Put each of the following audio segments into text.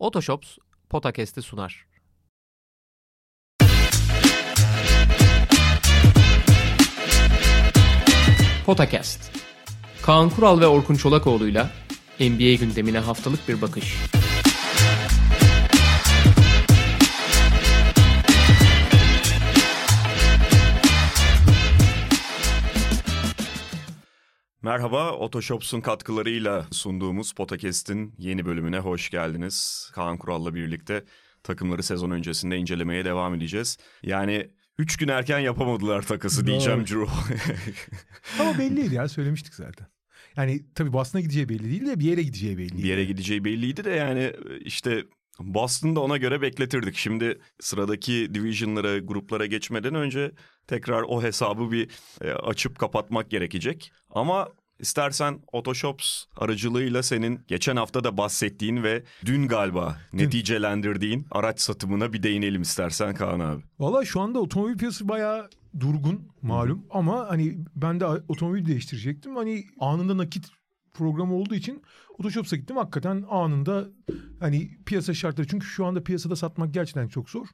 Otoshops Potakest'i sunar. Potakest. Kaan Kural ve Orkun Çolakoğlu'yla NBA gündemine haftalık bir bakış. Merhaba, Otoshops'un katkılarıyla sunduğumuz Potakest'in yeni bölümüne hoş geldiniz. Kaan Kural'la birlikte takımları sezon öncesinde incelemeye devam edeceğiz. Yani üç gün erken yapamadılar takası diyeceğim Drew. Ama belliydi ya söylemiştik zaten. Yani tabii Boston'a gideceği belli değil de bir yere gideceği belliydi. bir yere gideceği belliydi de yani işte Boston'da ona göre bekletirdik. Şimdi sıradaki division'lara, gruplara geçmeden önce tekrar o hesabı bir e, açıp kapatmak gerekecek. Ama istersen Otoshops aracılığıyla senin geçen hafta da bahsettiğin ve dün galiba neticelendirdiğin araç satımına bir değinelim istersen Kaan abi. Valla şu anda otomobil piyasası bayağı durgun malum ama hani ben de otomobil değiştirecektim. Hani anında nakit programı olduğu için Otoshops'a gittim. Hakikaten anında hani piyasa şartları çünkü şu anda piyasada satmak gerçekten çok zor.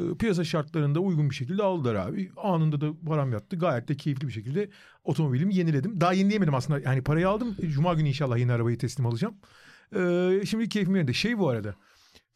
Ee, piyasa şartlarında uygun bir şekilde aldılar abi. Anında da param yattı. Gayet de keyifli bir şekilde otomobilimi yeniledim. Daha yenileyemedim aslında. Yani parayı aldım. Cuma günü inşallah yeni arabayı teslim alacağım. Ee, şimdi keyfim yerinde. Şey bu arada.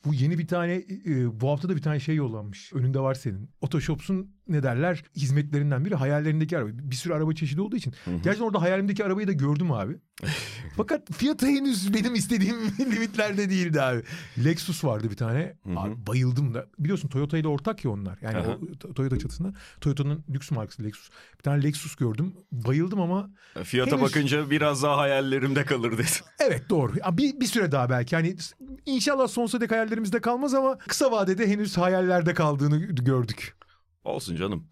Bu yeni bir tane e, bu hafta da bir tane şey yollanmış. Önünde var senin. Otoshops'un ne derler hizmetlerinden biri hayallerindeki araba. Bir sürü araba çeşidi olduğu için. Hı hı. Gerçekten orada hayalimdeki arabayı da gördüm abi. Fakat fiyatı henüz benim istediğim limitlerde değildi abi. Lexus vardı bir tane. Hı hı. Abi bayıldım da. Biliyorsun Toyota ile ortak ya onlar. Yani Aha. o, Toyota çatısında. Toyota'nın lüks markası Lexus. Bir tane Lexus gördüm. Bayıldım ama fiyata henüz... bakınca biraz daha hayallerimde kalır dedim. Evet doğru. Bir, bir süre daha belki. Yani inşallah sonsuza dek hayallerimizde kalmaz ama kısa vadede henüz hayallerde kaldığını gördük. Olsun canım.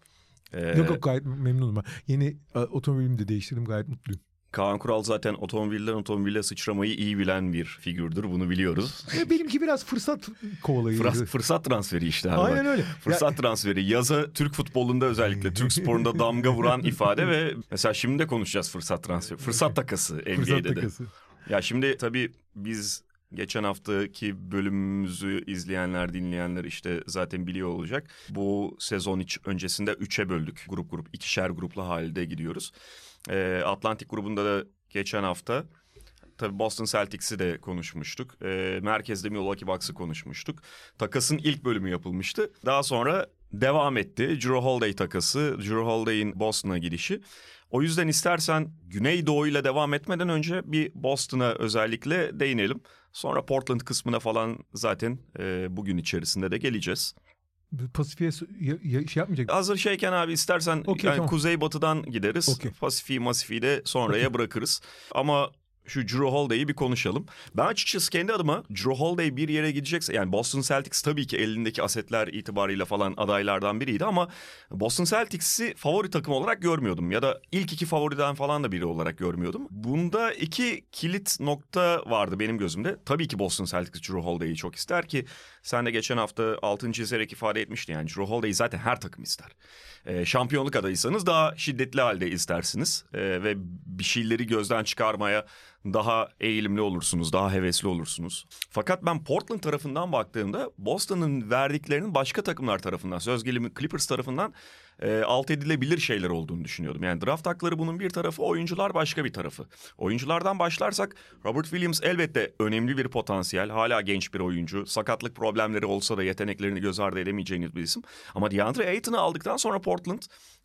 Ee, yok yok gayet memnunum ben. Yeni e, otomobilimi de değiştirdim gayet mutluyum. Kaan Kural zaten otomobilden otomobile sıçramayı iyi bilen bir figürdür. Bunu biliyoruz. E, benimki biraz fırsat kovalayıcı. Fırsat, fırsat transferi işte. Abi. Aynen öyle. Fırsat ya... transferi. Yaza Türk futbolunda özellikle Türk sporunda damga vuran ifade ve mesela şimdi de konuşacağız fırsat transferi. Fırsat takası NBA'de fırsat de. Takası. Ya şimdi tabii biz Geçen haftaki bölümümüzü izleyenler, dinleyenler işte zaten biliyor olacak. Bu sezon hiç öncesinde üçe böldük. Grup grup, ikişer gruplu halde gidiyoruz. Ee, Atlantik grubunda da geçen hafta Tabii Boston Celtics'i de konuşmuştuk. E, merkezde Milwaukee Bucks'ı konuşmuştuk. Takasın ilk bölümü yapılmıştı. Daha sonra devam etti. Drew Holiday takası, Drew Holiday'in Boston'a gidişi. O yüzden istersen Güneydoğu ile devam etmeden önce bir Boston'a özellikle değinelim. Sonra Portland kısmına falan zaten e, bugün içerisinde de geleceğiz. Pasifik'e şey yapmayacak. Hazır şeyken abi istersen okay, yani tamam. kuzey batıdan gideriz. Okay. Pasifik'i Masifik'i de sonraya okay. bırakırız. Ama şu Drew Holiday'i bir konuşalım. Ben açıkçası kendi adıma Drew Holiday bir yere gidecekse yani Boston Celtics tabii ki elindeki asetler itibarıyla falan adaylardan biriydi ama Boston Celtics'i favori takım olarak görmüyordum ya da ilk iki favoriden falan da biri olarak görmüyordum. Bunda iki kilit nokta vardı benim gözümde. Tabii ki Boston Celtics Drew Holiday'i çok ister ki sen de geçen hafta altın çizerek ifade etmiştin yani Drew Holiday'i zaten her takım ister. Ee, şampiyonluk adayıysanız daha şiddetli halde istersiniz ee, ve bir şeyleri gözden çıkarmaya daha eğilimli olursunuz, daha hevesli olursunuz. Fakat ben Portland tarafından baktığımda Boston'ın verdiklerinin başka takımlar tarafından, söz gelimi Clippers tarafından e, alt edilebilir şeyler olduğunu düşünüyordum. Yani draft hakları bunun bir tarafı, oyuncular başka bir tarafı. Oyunculardan başlarsak Robert Williams elbette önemli bir potansiyel. Hala genç bir oyuncu. Sakatlık problemleri olsa da yeteneklerini göz ardı edemeyeceğiniz bir isim. Ama DeAndre Ayton'u aldıktan sonra Portland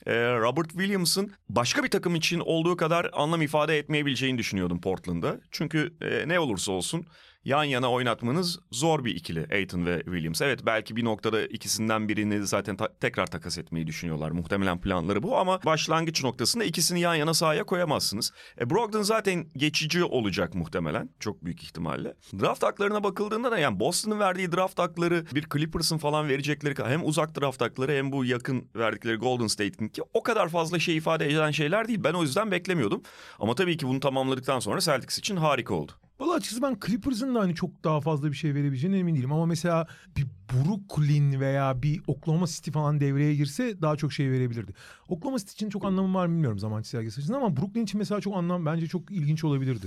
e, Robert Williams'ın başka bir takım için olduğu kadar anlam ifade etmeyebileceğini düşünüyordum Portland'da. Çünkü e, ne olursa olsun yan yana oynatmanız zor bir ikili Aiton ve Williams. Evet belki bir noktada ikisinden birini zaten ta- tekrar takas etmeyi düşünüyorlar. Muhtemelen planları bu ama başlangıç noktasında ikisini yan yana sahaya koyamazsınız. E, Brogdon zaten geçici olacak muhtemelen çok büyük ihtimalle. Draft haklarına bakıldığında da yani Boston'ın verdiği draft hakları bir Clippers'ın falan verecekleri hem uzak draft hakları hem bu yakın verdikleri Golden State'in ki o kadar fazla şey ifade eden şeyler değil. Ben o yüzden beklemiyordum. Ama tabii ki bunu tamamladıktan sonra Celtics için harika oldu. Valla açıkçası ben Clippers'ın da hani çok daha fazla bir şey verebileceğine emin değilim. Ama mesela bir Brooklyn veya bir Oklahoma City falan devreye girse daha çok şey verebilirdi. Oklahoma City için çok anlamı var mı bilmiyorum zaman çizelgesi açısından ama Brooklyn için mesela çok anlam bence çok ilginç olabilirdi.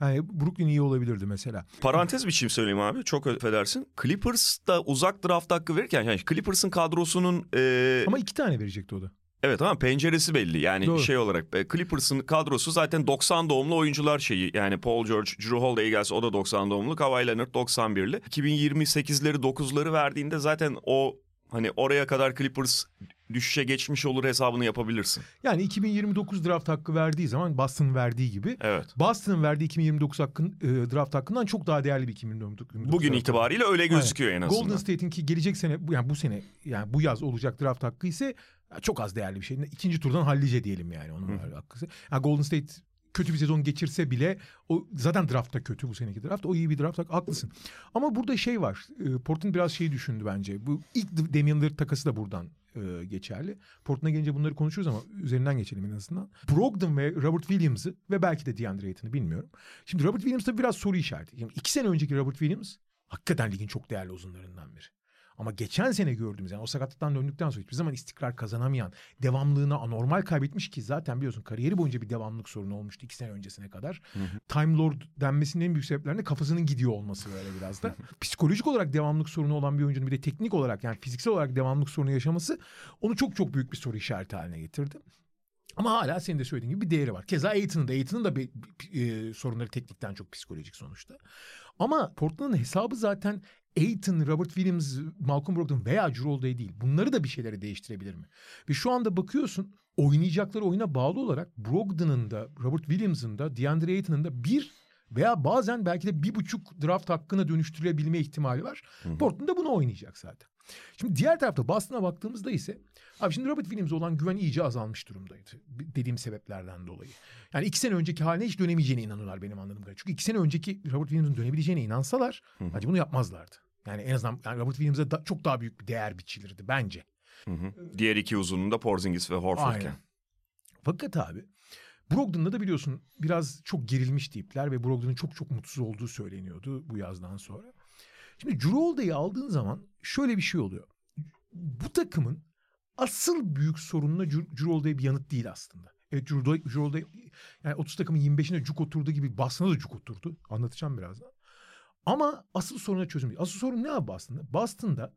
Yani Brooklyn iyi olabilirdi mesela. Parantez şey söyleyeyim abi. Çok affedersin. Clippers da uzak draft hakkı verirken yani Clippers'ın kadrosunun... E... Ama iki tane verecekti o da. Evet ama penceresi belli. Yani Doğru. şey olarak e, Clippers'ın kadrosu zaten 90 doğumlu oyuncular şeyi. Yani Paul George, Drew Holiday gelse o da 90 doğumlu. Kawhi Leonard 91'li. 2028'leri 9'ları verdiğinde zaten o hani oraya kadar Clippers düşüşe geçmiş olur hesabını yapabilirsin. Yani 2029 draft hakkı verdiği zaman Boston verdiği gibi. Evet. Boston'ın verdiği 2029 hakkın e, draft hakkından çok daha değerli bir 2029. Bugün itibariyle öyle gözüküyor Aynen. en azından. Golden State'in ki gelecek sene yani bu sene yani bu yaz olacak draft hakkı ise çok az değerli bir şey. İkinci turdan hallice diyelim yani onun Hı. hakkı. Yani Golden State kötü bir sezon geçirse bile o zaten draftta kötü bu seneki draft. O iyi bir draft. Haklısın. Ama burada şey var. E, Portland biraz şeyi düşündü bence. Bu ilk Damian Lillard takası da buradan e, geçerli. Portland'a gelince bunları konuşuruz ama üzerinden geçelim en azından. Brogdon ve Robert Williams'ı ve belki de DeAndre Ayton'u bilmiyorum. Şimdi Robert Williams tabii biraz soru işareti. Şimdi iki sene önceki Robert Williams hakikaten ligin çok değerli uzunlarından biri. Ama geçen sene gördüğümüz yani o sakatlıktan döndükten sonra hiçbir zaman istikrar kazanamayan, devamlılığını anormal kaybetmiş ki zaten biliyorsun kariyeri boyunca bir devamlılık sorunu olmuştu iki sene öncesine kadar. Hı hı. Time Lord denmesinin en büyük sebeplerinden kafasının gidiyor olması böyle biraz da. Psikolojik olarak devamlılık sorunu olan bir oyuncunun bir de teknik olarak yani fiziksel olarak devamlılık sorunu yaşaması onu çok çok büyük bir soru işareti haline getirdi. Ama hala senin de söylediğin gibi bir değeri var. Keza Aiton'un da Aiton'un da bir, bir, e, sorunları teknikten çok psikolojik sonuçta. Ama Portland'ın hesabı zaten Aiton, Robert Williams, Malcolm Brogdon veya Holiday değil. Bunları da bir şeyleri değiştirebilir mi? Ve şu anda bakıyorsun oynayacakları oyuna bağlı olarak Brogdon'un da, Robert Williams'ın da, DeAndre Ayton'un da bir veya bazen belki de bir buçuk draft hakkına dönüştürülebilme ihtimali var. Portland da bunu oynayacak zaten. Şimdi diğer tarafta Boston'a baktığımızda ise abi şimdi Robert Williams'e olan güven iyice azalmış durumdaydı. Dediğim sebeplerden dolayı. Yani iki sene önceki haline hiç dönemeyeceğine inanıyorlar benim anladığım kadarıyla. Çünkü iki sene önceki Robert Williams'ın dönebileceğine inansalar bence bunu yapmazlardı. Yani en azından yani Robert Williams'a da, çok daha büyük bir değer biçilirdi bence. Hı hı. Diğer iki uzunun da Porzingis ve Horford'ken. Fakat abi Brogdon'da da biliyorsun biraz çok gerilmiş tipler ve Brogdon'un çok çok mutsuz olduğu söyleniyordu bu yazdan sonra. Şimdi Holiday'i aldığın zaman şöyle bir şey oluyor. Bu takımın asıl büyük sorununa Holiday bir yanıt değil aslında. Evet Holiday yani 30 takımın 25'ine cuk oturdu gibi Boston'a da cuk oturdu. Anlatacağım birazdan. Ama asıl soruna çözüm değil. Asıl sorun ne abi Boston'da? Boston'da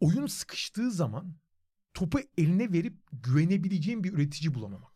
oyun sıkıştığı zaman topu eline verip güvenebileceğin bir üretici bulamamak.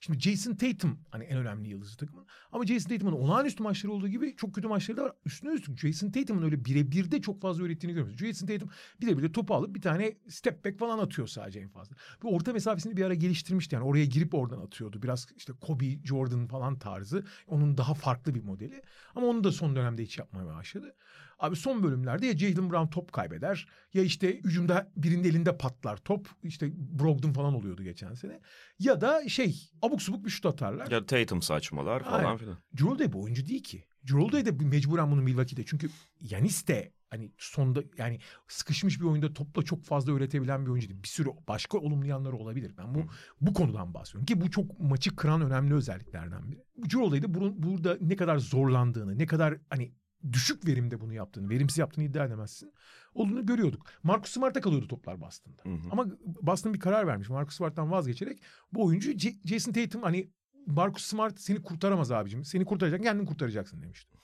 Şimdi Jason Tatum hani en önemli yıldızı takımın. Ama Jason Tatum'un olağanüstü maçları olduğu gibi çok kötü maçları da var. Üstüne üstlük Jason Tatum'un öyle birebir de çok fazla ürettiğini görüyoruz. Jason Tatum birebir de topu alıp bir tane step back falan atıyor sadece en fazla. Ve orta mesafesini bir ara geliştirmişti yani oraya girip oradan atıyordu. Biraz işte Kobe, Jordan falan tarzı. Onun daha farklı bir modeli. Ama onu da son dönemde hiç yapmaya başladı. Abi son bölümlerde ya Jalen Brown top kaybeder ya işte hücumda birinin elinde patlar top. İşte Brogdon falan oluyordu geçen sene. Ya da şey abuk subuk bir şut atarlar. Ya Tatum saçmalar falan Aynen. filan. Drew Holiday bu oyuncu değil ki. Holiday de mecburen bunu Milwaukee'de. Çünkü Yanis de hani sonda yani sıkışmış bir oyunda topla çok fazla üretebilen bir oyuncu değil. Bir sürü başka olumlu yanları olabilir. Ben bu bu konudan bahsediyorum ki bu çok maçı kıran önemli özelliklerden biri. Drew Holiday de burada ne kadar zorlandığını, ne kadar hani düşük verimde bunu yaptığını, verimsiz yaptığını iddia edemezsin. Olduğunu görüyorduk. Marcus Smart'a kalıyordu toplar Boston'da. Hı hı. Ama Boston bir karar vermiş. Marcus Smart'tan vazgeçerek bu oyuncu J- Jason Tatum hani Marcus Smart seni kurtaramaz abicim. Seni kurtaracak kendin kurtaracaksın demişti.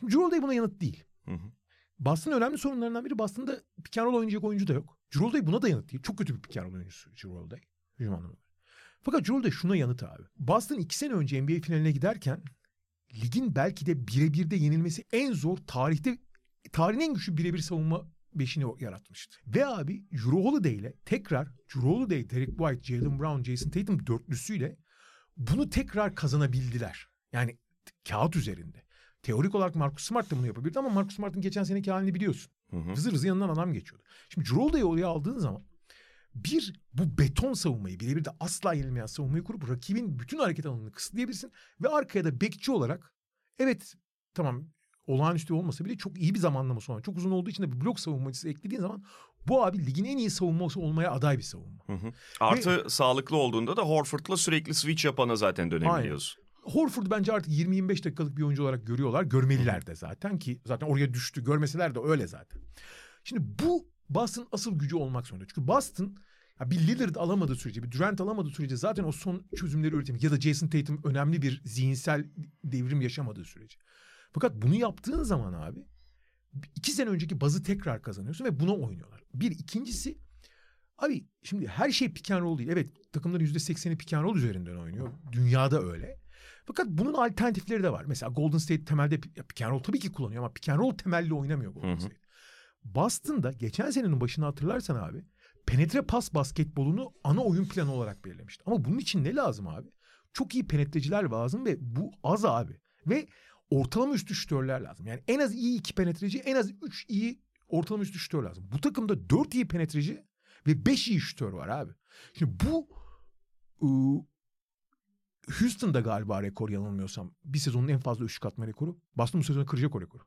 Şimdi Drew Holiday buna yanıt değil. Hı önemli sorunlarından biri Boston'da pick and roll oynayacak oyuncu da yok. Drew Holiday buna da yanıt değil. Çok kötü bir pick and roll oyuncusu Drew Holiday. Hücum anlamında. Fakat Drew Holiday şuna yanıt abi. Boston iki sene önce NBA finaline giderken ligin belki de birebir de yenilmesi en zor tarihte tarihin en güçlü birebir savunma beşini yaratmıştı. Ve abi Drew Holiday ile tekrar Drew Holiday, Derek White, Jalen Brown, Jason Tatum dörtlüsüyle bunu tekrar kazanabildiler. Yani kağıt üzerinde. Teorik olarak Marcus Smart da bunu yapabilirdi ama Marcus Smart'ın geçen seneki halini biliyorsun. Hı hı. Hızır hızır yanından adam geçiyordu. Şimdi Drew Holiday'i oraya aldığın zaman bir bu beton savunmayı birebir de asla yenilmeyen savunmayı kurup rakibin bütün hareket alanını kısıtlayabilirsin ve arkaya da bekçi olarak evet tamam olağanüstü olmasa bile çok iyi bir zamanlama sonra çok uzun olduğu için de bir blok savunmacısı eklediğin zaman bu abi ligin en iyi savunması olmaya aday bir savunma. Hı hı. Artı Ve, sağlıklı olduğunda da Horford'la sürekli switch yapana zaten dönebiliyorsun. Horford bence artık 20-25 dakikalık bir oyuncu olarak görüyorlar. Görmeliler de zaten ki zaten oraya düştü. Görmeseler de öyle zaten. Şimdi bu Boston asıl gücü olmak zorunda. Çünkü Boston Ya bir Lillard alamadığı sürece, bir Durant alamadığı sürece zaten o son çözümleri üretemeyecek. Ya da Jason Tatum önemli bir zihinsel devrim yaşamadığı sürece. Fakat bunu yaptığın zaman abi iki sene önceki bazı tekrar kazanıyorsun ve buna oynuyorlar. Bir ikincisi abi şimdi her şey pick and roll değil. Evet takımların yüzde sekseni pick and roll üzerinden oynuyor. Dünyada öyle. Fakat bunun alternatifleri de var. Mesela Golden State temelde pick and roll tabii ki kullanıyor ama pick and roll temelli oynamıyor Golden State. Boston'da geçen senenin başını hatırlarsan abi penetre pas basketbolunu ana oyun planı olarak belirlemişti. Ama bunun için ne lazım abi? Çok iyi penetreciler lazım ve bu az abi. Ve ortalama üstü şütörler lazım. Yani en az iyi iki penetreci, en az üç iyi ortalama üstü şütör lazım. Bu takımda dört iyi penetreci ve beş iyi şütör var abi. Şimdi bu ıı, Houston'da galiba rekor yanılmıyorsam bir sezonun en fazla üçlük atma rekoru. Boston bu sezonu kıracak o rekoru.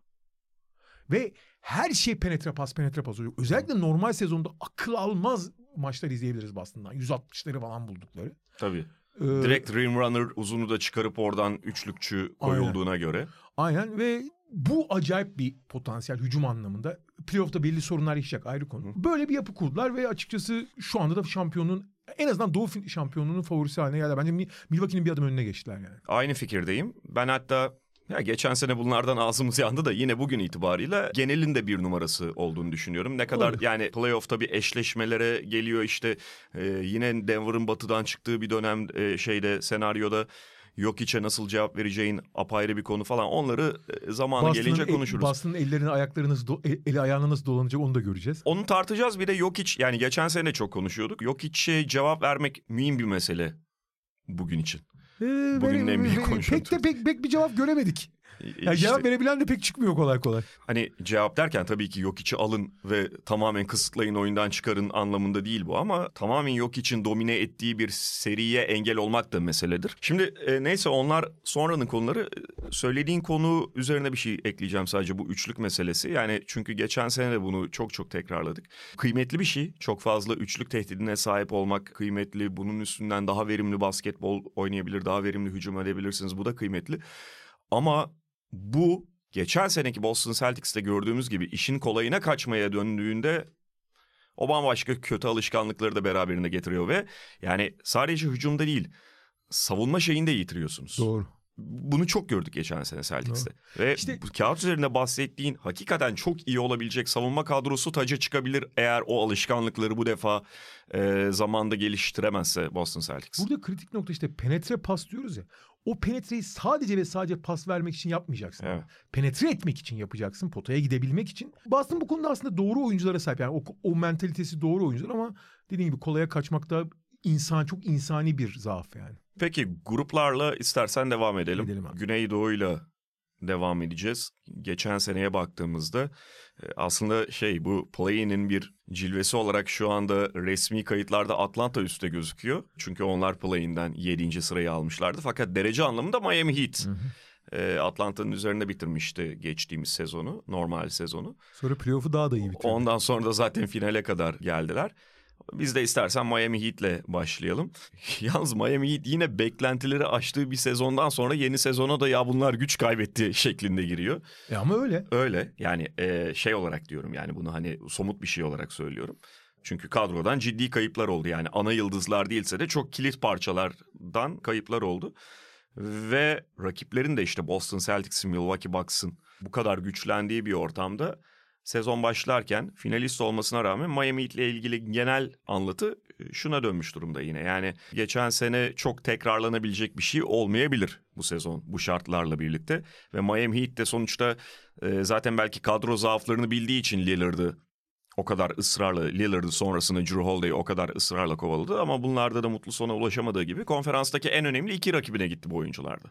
Ve her şey penetre pas penetre pas oluyor. Özellikle normal sezonda akıl almaz maçlar izleyebiliriz Boston'dan. 160'ları falan buldukları. Tabii. Ee, Direkt rim runner uzunu da çıkarıp oradan üçlükçü koyulduğuna aynen. göre. Aynen ve bu acayip bir potansiyel hücum anlamında. Playoff'ta belli sorunlar yaşayacak ayrı konu. Böyle bir yapı kurdular ve açıkçası şu anda da şampiyonun en azından Doğu şampiyonunun favorisi haline geldi. Bence Milwaukee'nin bir adım önüne geçtiler yani. Aynı fikirdeyim. Ben hatta ya geçen sene bunlardan ağzımız yandı da yine bugün itibarıyla genelin de bir numarası olduğunu düşünüyorum. Ne kadar Olur. yani playoff'ta bir eşleşmelere geliyor işte e, yine Denver'ın batıdan çıktığı bir dönem e, şeyde senaryoda yok içe nasıl cevap vereceğin apayrı bir konu falan onları e, zamanı Boston'ın gelince konuşuruz. Boston'ın ellerini ayakları nasıl do- e, eli ayağına nasıl dolanacak onu da göreceğiz. Onu tartacağız bir de yok iç yani geçen sene çok konuşuyorduk. Yok içe cevap vermek mühim bir mesele bugün için. Ee, Bugün en büyük Pek de pek, pek bir cevap göremedik. Yani işte, cevap verebilen de pek çıkmıyor kolay kolay. Hani cevap derken tabii ki yok içi alın ve tamamen kısıtlayın oyundan çıkarın anlamında değil bu ama tamamen yok için domine ettiği bir seriye engel olmak da meseledir. Şimdi e, neyse onlar sonranın konuları söylediğin konu üzerine bir şey ekleyeceğim sadece bu üçlük meselesi. Yani çünkü geçen sene de bunu çok çok tekrarladık. Kıymetli bir şey. Çok fazla üçlük tehdidine sahip olmak kıymetli. Bunun üstünden daha verimli basketbol oynayabilir, daha verimli hücum edebilirsiniz. Bu da kıymetli. Ama bu geçen seneki Boston Celtics'te gördüğümüz gibi işin kolayına kaçmaya döndüğünde o bambaşka kötü alışkanlıkları da beraberinde getiriyor ve yani sadece hücumda değil savunma şeyini de yitiriyorsunuz. Doğru. Bunu çok gördük geçen sene Celtics'te. Doğru. Ve işte, bu kağıt üzerinde bahsettiğin hakikaten çok iyi olabilecek savunma kadrosu taca çıkabilir eğer o alışkanlıkları bu defa e, zamanda geliştiremezse Boston Celtics. Burada kritik nokta işte penetre pas diyoruz ya o penetreyi sadece ve sadece pas vermek için yapmayacaksın. Evet. Penetre etmek için yapacaksın. Potaya gidebilmek için. Boston bu konuda aslında doğru oyunculara sahip. Yani o, o mentalitesi doğru oyuncular ama dediğim gibi kolaya kaçmakta insan çok insani bir zaaf yani. Peki gruplarla istersen devam edelim. edelim Güneydoğu'yla devam edeceğiz. Geçen seneye baktığımızda e, aslında şey bu play-in'in bir cilvesi olarak şu anda resmi kayıtlarda Atlanta üstte gözüküyor. Çünkü onlar play-in'den 7. sırayı almışlardı. Fakat derece anlamında Miami Heat. Hı hı. E, Atlanta'nın üzerinde bitirmişti geçtiğimiz sezonu, normal sezonu. Sonra playoff'u daha da iyi bitirdi. Ondan sonra da zaten finale kadar geldiler. Biz de istersen Miami Heat'le başlayalım. Yalnız Miami Heat yine beklentileri aştığı bir sezondan sonra yeni sezona da ya bunlar güç kaybetti şeklinde giriyor. E ama öyle. Öyle yani e, şey olarak diyorum yani bunu hani somut bir şey olarak söylüyorum. Çünkü kadrodan ciddi kayıplar oldu yani ana yıldızlar değilse de çok kilit parçalardan kayıplar oldu. Ve rakiplerin de işte Boston Celtics'in, Milwaukee Bucks'ın bu kadar güçlendiği bir ortamda sezon başlarken finalist olmasına rağmen Miami ile ilgili genel anlatı e, şuna dönmüş durumda yine. Yani geçen sene çok tekrarlanabilecek bir şey olmayabilir bu sezon bu şartlarla birlikte. Ve Miami Heat de sonuçta e, zaten belki kadro zaaflarını bildiği için Lillard'ı o kadar ısrarla Lillard'ı sonrasında Drew Holiday'i o kadar ısrarla kovaladı. Ama bunlarda da mutlu sona ulaşamadığı gibi konferanstaki en önemli iki rakibine gitti bu oyuncularda.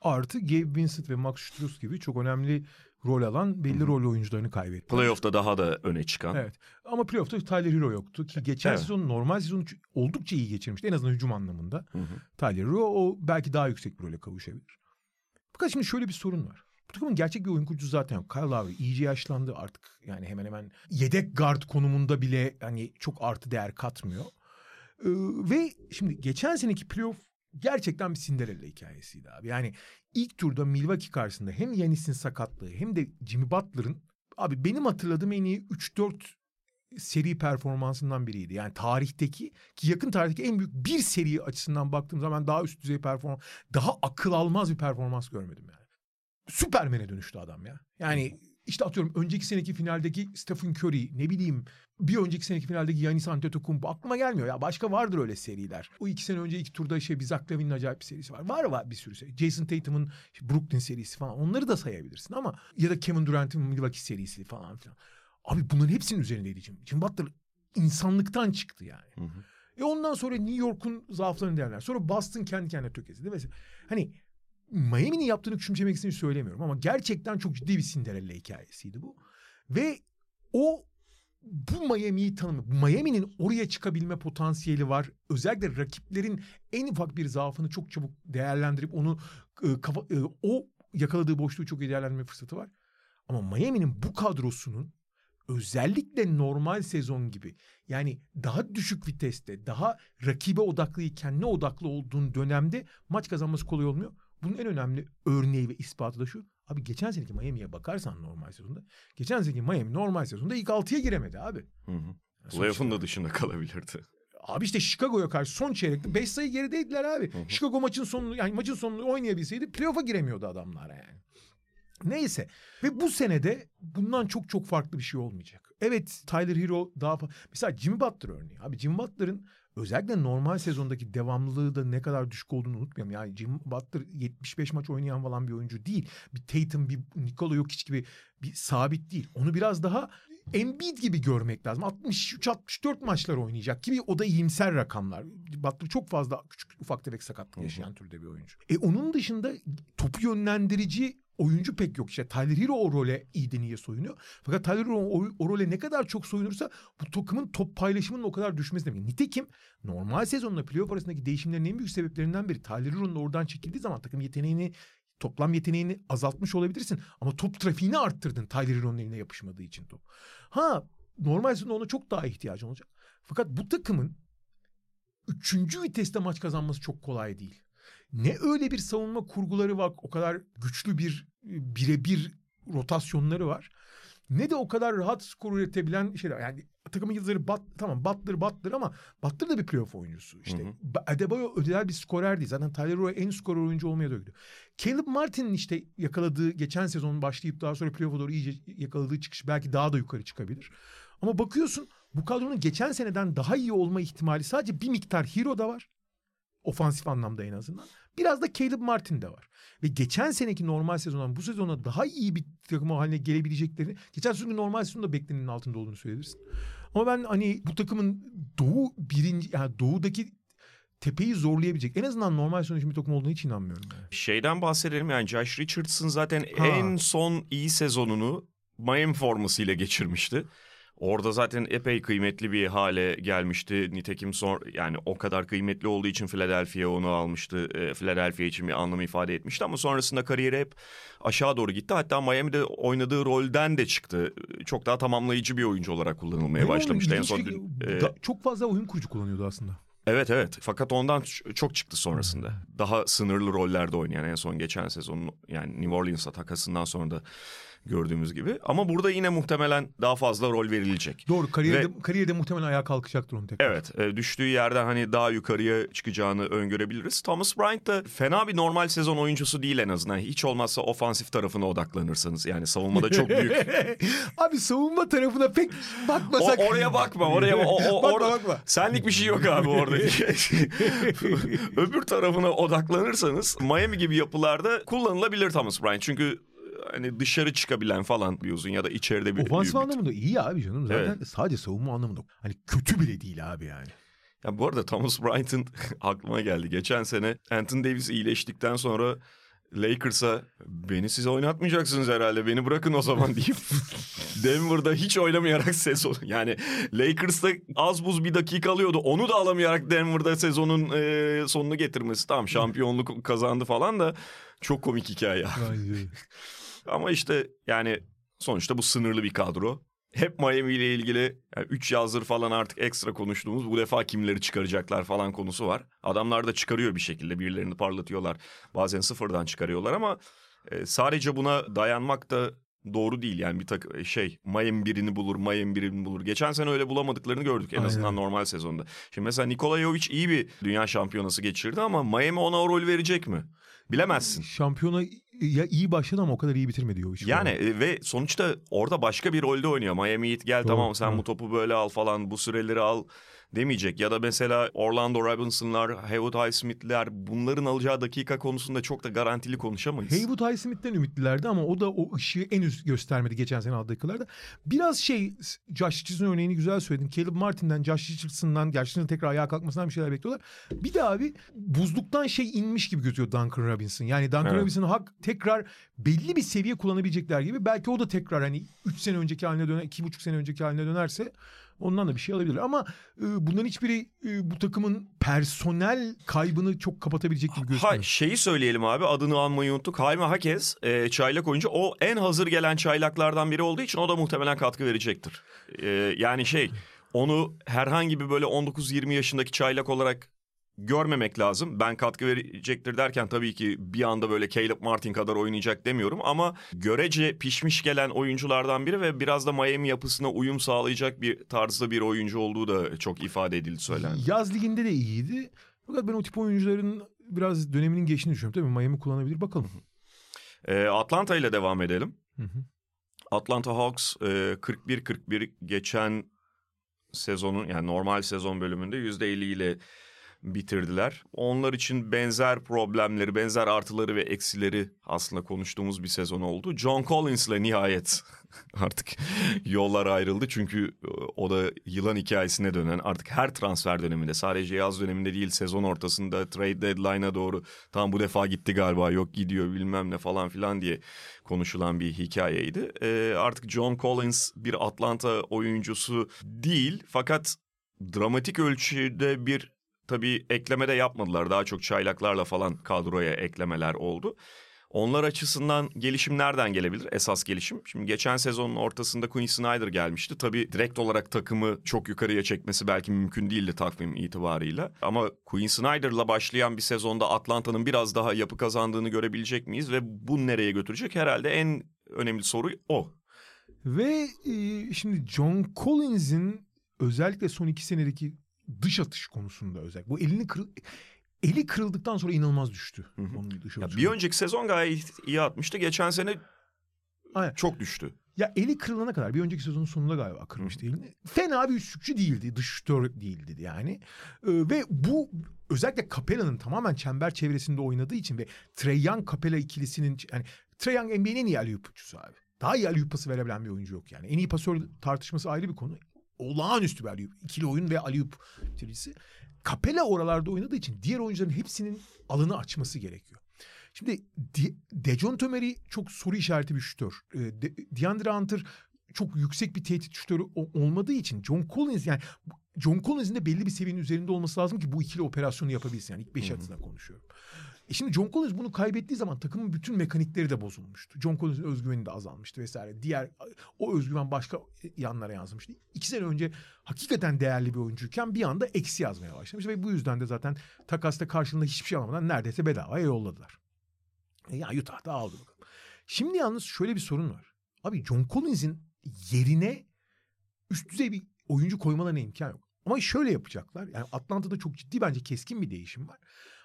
Artı Gabe Vincent ve Max Struz gibi çok önemli rol alan belli Hı-hı. rol oyuncularını kaybetti. Playoff'ta daha da öne çıkan. Evet. Ama playoff'ta Tyler Hero yoktu ki geçen evet. sezon normal sezonu oldukça iyi geçirmişti en azından hücum anlamında. Hı-hı. Tyler Hero o belki daha yüksek bir role kavuşabilir. Fakat şimdi şöyle bir sorun var. Bu takımın gerçek bir oyun kurucusu zaten yok. Kyle Lowry iyice yaşlandı artık. Yani hemen hemen yedek guard konumunda bile hani çok artı değer katmıyor. Ee, ve şimdi geçen seneki playoff gerçekten bir Cinderella hikayesiydi abi. Yani ilk turda Milwaukee karşısında hem Yanis'in sakatlığı hem de Jimmy Butler'ın abi benim hatırladığım en iyi 3-4 seri performansından biriydi. Yani tarihteki ki yakın tarihteki en büyük bir seri açısından baktığım zaman daha üst düzey performans, daha akıl almaz bir performans görmedim yani. Süpermen'e dönüştü adam ya. Yani işte atıyorum önceki seneki finaldeki Stephen Curry ne bileyim bir önceki seneki finaldeki Yanis Antetokounmpo aklıma gelmiyor ya. Başka vardır öyle seriler. O iki sene önce iki turda şey bir Zach Lavin'in acayip bir serisi var. Var var bir sürü seri. Jason Tatum'un Brooklyn serisi falan onları da sayabilirsin ama ya da Kevin Durant'in Milwaukee serisi falan filan. Abi bunların hepsinin üzerindeydi Jim. Jim Butler insanlıktan çıktı yani. Hı hı. E ondan sonra New York'un zaaflarını değerler. Sonra Boston kendi kendine tökezledi. Mesela hani Miami'nin yaptığını küçümsemek için söylemiyorum ama gerçekten çok ciddi bir Cinderella hikayesiydi bu. Ve o bu Miami'yi tanımı, Miami'nin oraya çıkabilme potansiyeli var. Özellikle rakiplerin en ufak bir zaafını çok çabuk değerlendirip onu e, kafa, e, o yakaladığı boşluğu çok iyi değerlendirme fırsatı var. Ama Miami'nin bu kadrosunun özellikle normal sezon gibi yani daha düşük viteste, daha rakibe odaklıyken ne odaklı olduğun dönemde maç kazanması kolay olmuyor. Bunun en önemli örneği ve ispatı da şu. Abi geçen seneki Miami'ye bakarsan normal sezonda. Geçen seneki Miami normal sezonda ilk altıya giremedi abi. Hı hı. Playoff'un da dışında kalabilirdi. Abi işte Chicago'ya karşı son çeyrekte 5 sayı gerideydiler abi. Hı hı. Chicago maçın sonunu yani maçın sonunu oynayabilseydi playoff'a giremiyordu adamlar yani. Neyse ve bu senede bundan çok çok farklı bir şey olmayacak. Evet Tyler Hero daha mesela Jimmy Butler örneği. Abi Jimmy Butler'ın özellikle normal sezondaki devamlılığı da ne kadar düşük olduğunu unutmayalım. Yani Jim Butler 75 maç oynayan falan bir oyuncu değil. Bir Tatum, bir Nikola Jokic gibi bir sabit değil. Onu biraz daha Embiid gibi görmek lazım. 63-64 maçlar oynayacak gibi o da iyimser rakamlar. Butler çok fazla küçük ufak tefek sakatlık yaşayan türde bir oyuncu. E onun dışında topu yönlendirici oyuncu pek yok. İşte Tyler Hero o role iyiden iyiye soyunuyor. Fakat Tyler Hero o, o role ne kadar çok soyunursa bu takımın top paylaşımının o kadar düşmesi demek. Nitekim normal sezonla playoff arasındaki değişimlerin en büyük sebeplerinden biri Tyler Hero'nun oradan çekildiği zaman takım yeteneğini toplam yeteneğini azaltmış olabilirsin. Ama top trafiğini arttırdın Tyler Hero'nun eline yapışmadığı için top. Ha normal sezonda ona çok daha ihtiyacın olacak. Fakat bu takımın üçüncü viteste maç kazanması çok kolay değil ne öyle bir savunma kurguları var o kadar güçlü bir birebir rotasyonları var. Ne de o kadar rahat skor üretebilen şeyler. Yani takımın yıldızları bat, tamam Butler Butler ama Butler da bir playoff oyuncusu. İşte hı hı. Adebayo ödel bir skorer değil. Zaten Tyler Roy en skorer oyuncu olmaya gidiyor. Caleb Martin'in işte yakaladığı geçen sezon başlayıp daha sonra playoff'a doğru iyice yakaladığı çıkış belki daha da yukarı çıkabilir. Ama bakıyorsun bu kadronun geçen seneden daha iyi olma ihtimali sadece bir miktar hero da var. Ofansif anlamda en azından. Biraz da Caleb Martin de var. Ve geçen seneki normal sezondan bu sezona daha iyi bir takım haline gelebileceklerini geçen sezonun normal sezonda beklenenin altında olduğunu söyleyebilirsin. Ama ben hani bu takımın doğu birinci yani doğudaki tepeyi zorlayabilecek en azından normal sezon bir takım olduğunu hiç inanmıyorum. Yani. Şeyden bahsedelim yani Josh Richardson zaten ha. en son iyi sezonunu Miami formasıyla geçirmişti. Orada zaten epey kıymetli bir hale gelmişti. Nitekim son yani o kadar kıymetli olduğu için Philadelphia onu almıştı. E, Philadelphia için bir anlam ifade etmişti ama sonrasında kariyeri hep aşağı doğru gitti. Hatta Miami'de oynadığı rolden de çıktı. Çok daha tamamlayıcı bir oyuncu olarak kullanılmaya ne başlamıştı en son. Dün, e, çok fazla oyun kurucu kullanıyordu aslında. Evet evet fakat ondan çok çıktı sonrasında. Daha sınırlı rollerde oynayan en son geçen sezon yani New Orleans'a takasından sonra da gördüğümüz gibi. Ama burada yine muhtemelen daha fazla rol verilecek. Doğru kariyerde, Ve, kariyerde muhtemelen ayağa kalkacaktır onun tekrar. Evet e, düştüğü yerden hani daha yukarıya çıkacağını öngörebiliriz. Thomas Bryant da fena bir normal sezon oyuncusu değil en azından. Hiç olmazsa ofansif tarafına odaklanırsanız. Yani savunmada çok büyük. abi savunma tarafına pek bakmasak. O, oraya bakma oraya. O, o, bakma, orada, bakma. Senlik bir şey yok abi orada. Öbür tarafına odaklanırsanız Miami gibi yapılarda kullanılabilir Thomas Bryant. Çünkü hani dışarı çıkabilen falan diyorsun ya da içeride bir... Ofansif anlamında iyi abi canım. Zaten evet. sadece savunma anlamında. Hani kötü bile değil abi yani. Ya bu arada Thomas Bryant'ın aklıma geldi. Geçen sene Anthony Davis iyileştikten sonra Lakers'a beni size oynatmayacaksınız herhalde beni bırakın o zaman deyip Denver'da hiç oynamayarak sezon yani Lakers'ta az buz bir dakika alıyordu onu da alamayarak Denver'da sezonun e, sonunu getirmesi tamam şampiyonluk kazandı falan da çok komik hikaye. Ama işte yani sonuçta bu sınırlı bir kadro. Hep Miami ile ilgili 3 yani yazdır falan artık ekstra konuştuğumuz bu defa kimleri çıkaracaklar falan konusu var. Adamlar da çıkarıyor bir şekilde birilerini parlatıyorlar. Bazen sıfırdan çıkarıyorlar ama e, sadece buna dayanmak da doğru değil. Yani bir tak şey Miami birini bulur, Miami birini bulur. Geçen sene öyle bulamadıklarını gördük en Aynen. azından normal sezonda. Şimdi mesela Nikola Jovic iyi bir dünya şampiyonası geçirdi ama Miami ona o rol verecek mi? Bilemezsin. Şampiyona ya iyi başladı ama o kadar iyi bitirmedi Jovic. Yani e, ve sonuçta orada başka bir rolde oynuyor. Miami Heat gel Doğru, tamam sen evet. bu topu böyle al falan bu süreleri al demeyecek. Ya da mesela Orlando Robinson'lar, Haywood Highsmith'ler bunların alacağı dakika konusunda çok da garantili konuşamayız. Haywood Highsmith'ten ümitlilerdi ama o da o ışığı en üst göstermedi geçen sene aldığı dakikalarda. Biraz şey Josh Richardson örneğini güzel söyledin. Caleb Martin'den, Josh Richardson'dan gerçekten tekrar ayağa kalkmasından bir şeyler bekliyorlar. Bir de abi buzluktan şey inmiş gibi gözüküyor Duncan Robinson. Yani Duncan evet. Robinson'ı hak tekrar belli bir seviye kullanabilecekler gibi. Belki o da tekrar hani 3 sene önceki haline döner, 2,5 sene önceki haline dönerse Ondan da bir şey alabilirler. Ama e, bunların hiçbiri e, bu takımın personel kaybını çok kapatabilecek gibi gözükmüyor. Ha, şeyi söyleyelim abi adını almayı unuttuk. Jaime Hakez e, çaylak oyuncu. O en hazır gelen çaylaklardan biri olduğu için o da muhtemelen katkı verecektir. E, yani şey onu herhangi bir böyle 19-20 yaşındaki çaylak olarak görmemek lazım. Ben katkı verecektir derken tabii ki bir anda böyle Caleb Martin kadar oynayacak demiyorum ama görece pişmiş gelen oyunculardan biri ve biraz da Miami yapısına uyum sağlayacak bir tarzda bir oyuncu olduğu da çok ifade edildi söylendi. Yaz liginde de iyiydi. Fakat ben o tip oyuncuların biraz döneminin geçtiğini düşünüyorum. Tabii Miami kullanabilir bakalım. Ee, Atlanta ile devam edelim. Hı hı. Atlanta Hawks e, 41-41 geçen sezonun yani normal sezon bölümünde %50 ile bitirdiler. Onlar için benzer problemleri, benzer artıları ve eksileri aslında konuştuğumuz bir sezon oldu. John Collins'le nihayet artık yollar ayrıldı. Çünkü e, o da yılan hikayesine dönen artık her transfer döneminde sadece yaz döneminde değil sezon ortasında trade deadline'a doğru tam bu defa gitti galiba yok gidiyor bilmem ne falan filan diye konuşulan bir hikayeydi. Ee, artık John Collins bir Atlanta oyuncusu değil fakat dramatik ölçüde bir tabii ekleme de yapmadılar. Daha çok çaylaklarla falan kadroya eklemeler oldu. Onlar açısından gelişim nereden gelebilir? Esas gelişim. Şimdi geçen sezonun ortasında Quinn Snyder gelmişti. Tabii direkt olarak takımı çok yukarıya çekmesi belki mümkün değildi takvim itibarıyla. Ama Quinn Snyder'la başlayan bir sezonda Atlanta'nın biraz daha yapı kazandığını görebilecek miyiz? Ve bu nereye götürecek? Herhalde en önemli soru o. Ve e, şimdi John Collins'in özellikle son iki senedeki dış atış konusunda özellikle. Bu elini kır, eli kırıldıktan sonra inanılmaz düştü. Hı hı. Onun dış ya bir önceki sezon gayet iyi atmıştı. Geçen sene Aynen. çok düştü. Ya eli kırılana kadar bir önceki sezonun sonunda galiba kırmıştı elini. Fena bir üçlükçü değildi. Dış şutör değildi yani. Ee, ve bu özellikle Capella'nın tamamen çember çevresinde oynadığı için ve Trey Young Capella ikilisinin yani Trey Young NBA'nin en iyi alley abi. Daha iyi alley verebilen bir oyuncu yok yani. En iyi pasör tartışması ayrı bir konu olağanüstü bir Aliyup. İkili oyun ve Aliyup bitiricisi. Capella oralarda oynadığı için diğer oyuncuların hepsinin alını açması gerekiyor. Şimdi Dejon Tömeri çok soru işareti bir şutör. Ee, De, DeAndre Hunter çok yüksek bir tehdit şutörü olmadığı için John Collins yani John Collins'in de belli bir seviyenin üzerinde olması lazım ki bu ikili operasyonu yapabilsin. Yani ilk beş adına konuşuyorum. E şimdi John Collins bunu kaybettiği zaman takımın bütün mekanikleri de bozulmuştu. John Collins'in özgüveni de azalmıştı vesaire. Diğer o özgüven başka yanlara yansımıştı. İki sene önce hakikaten değerli bir oyuncuyken bir anda eksi yazmaya başlamış ve bu yüzden de zaten takasta karşılığında hiçbir şey almadan neredeyse bedavaya yolladılar. E ya Utah da aldı bakalım. Şimdi yalnız şöyle bir sorun var. Abi John Collins'in yerine üst düzey bir oyuncu koymalarına imkan yok. Ama şöyle yapacaklar. Yani Atlanta'da çok ciddi bence keskin bir değişim var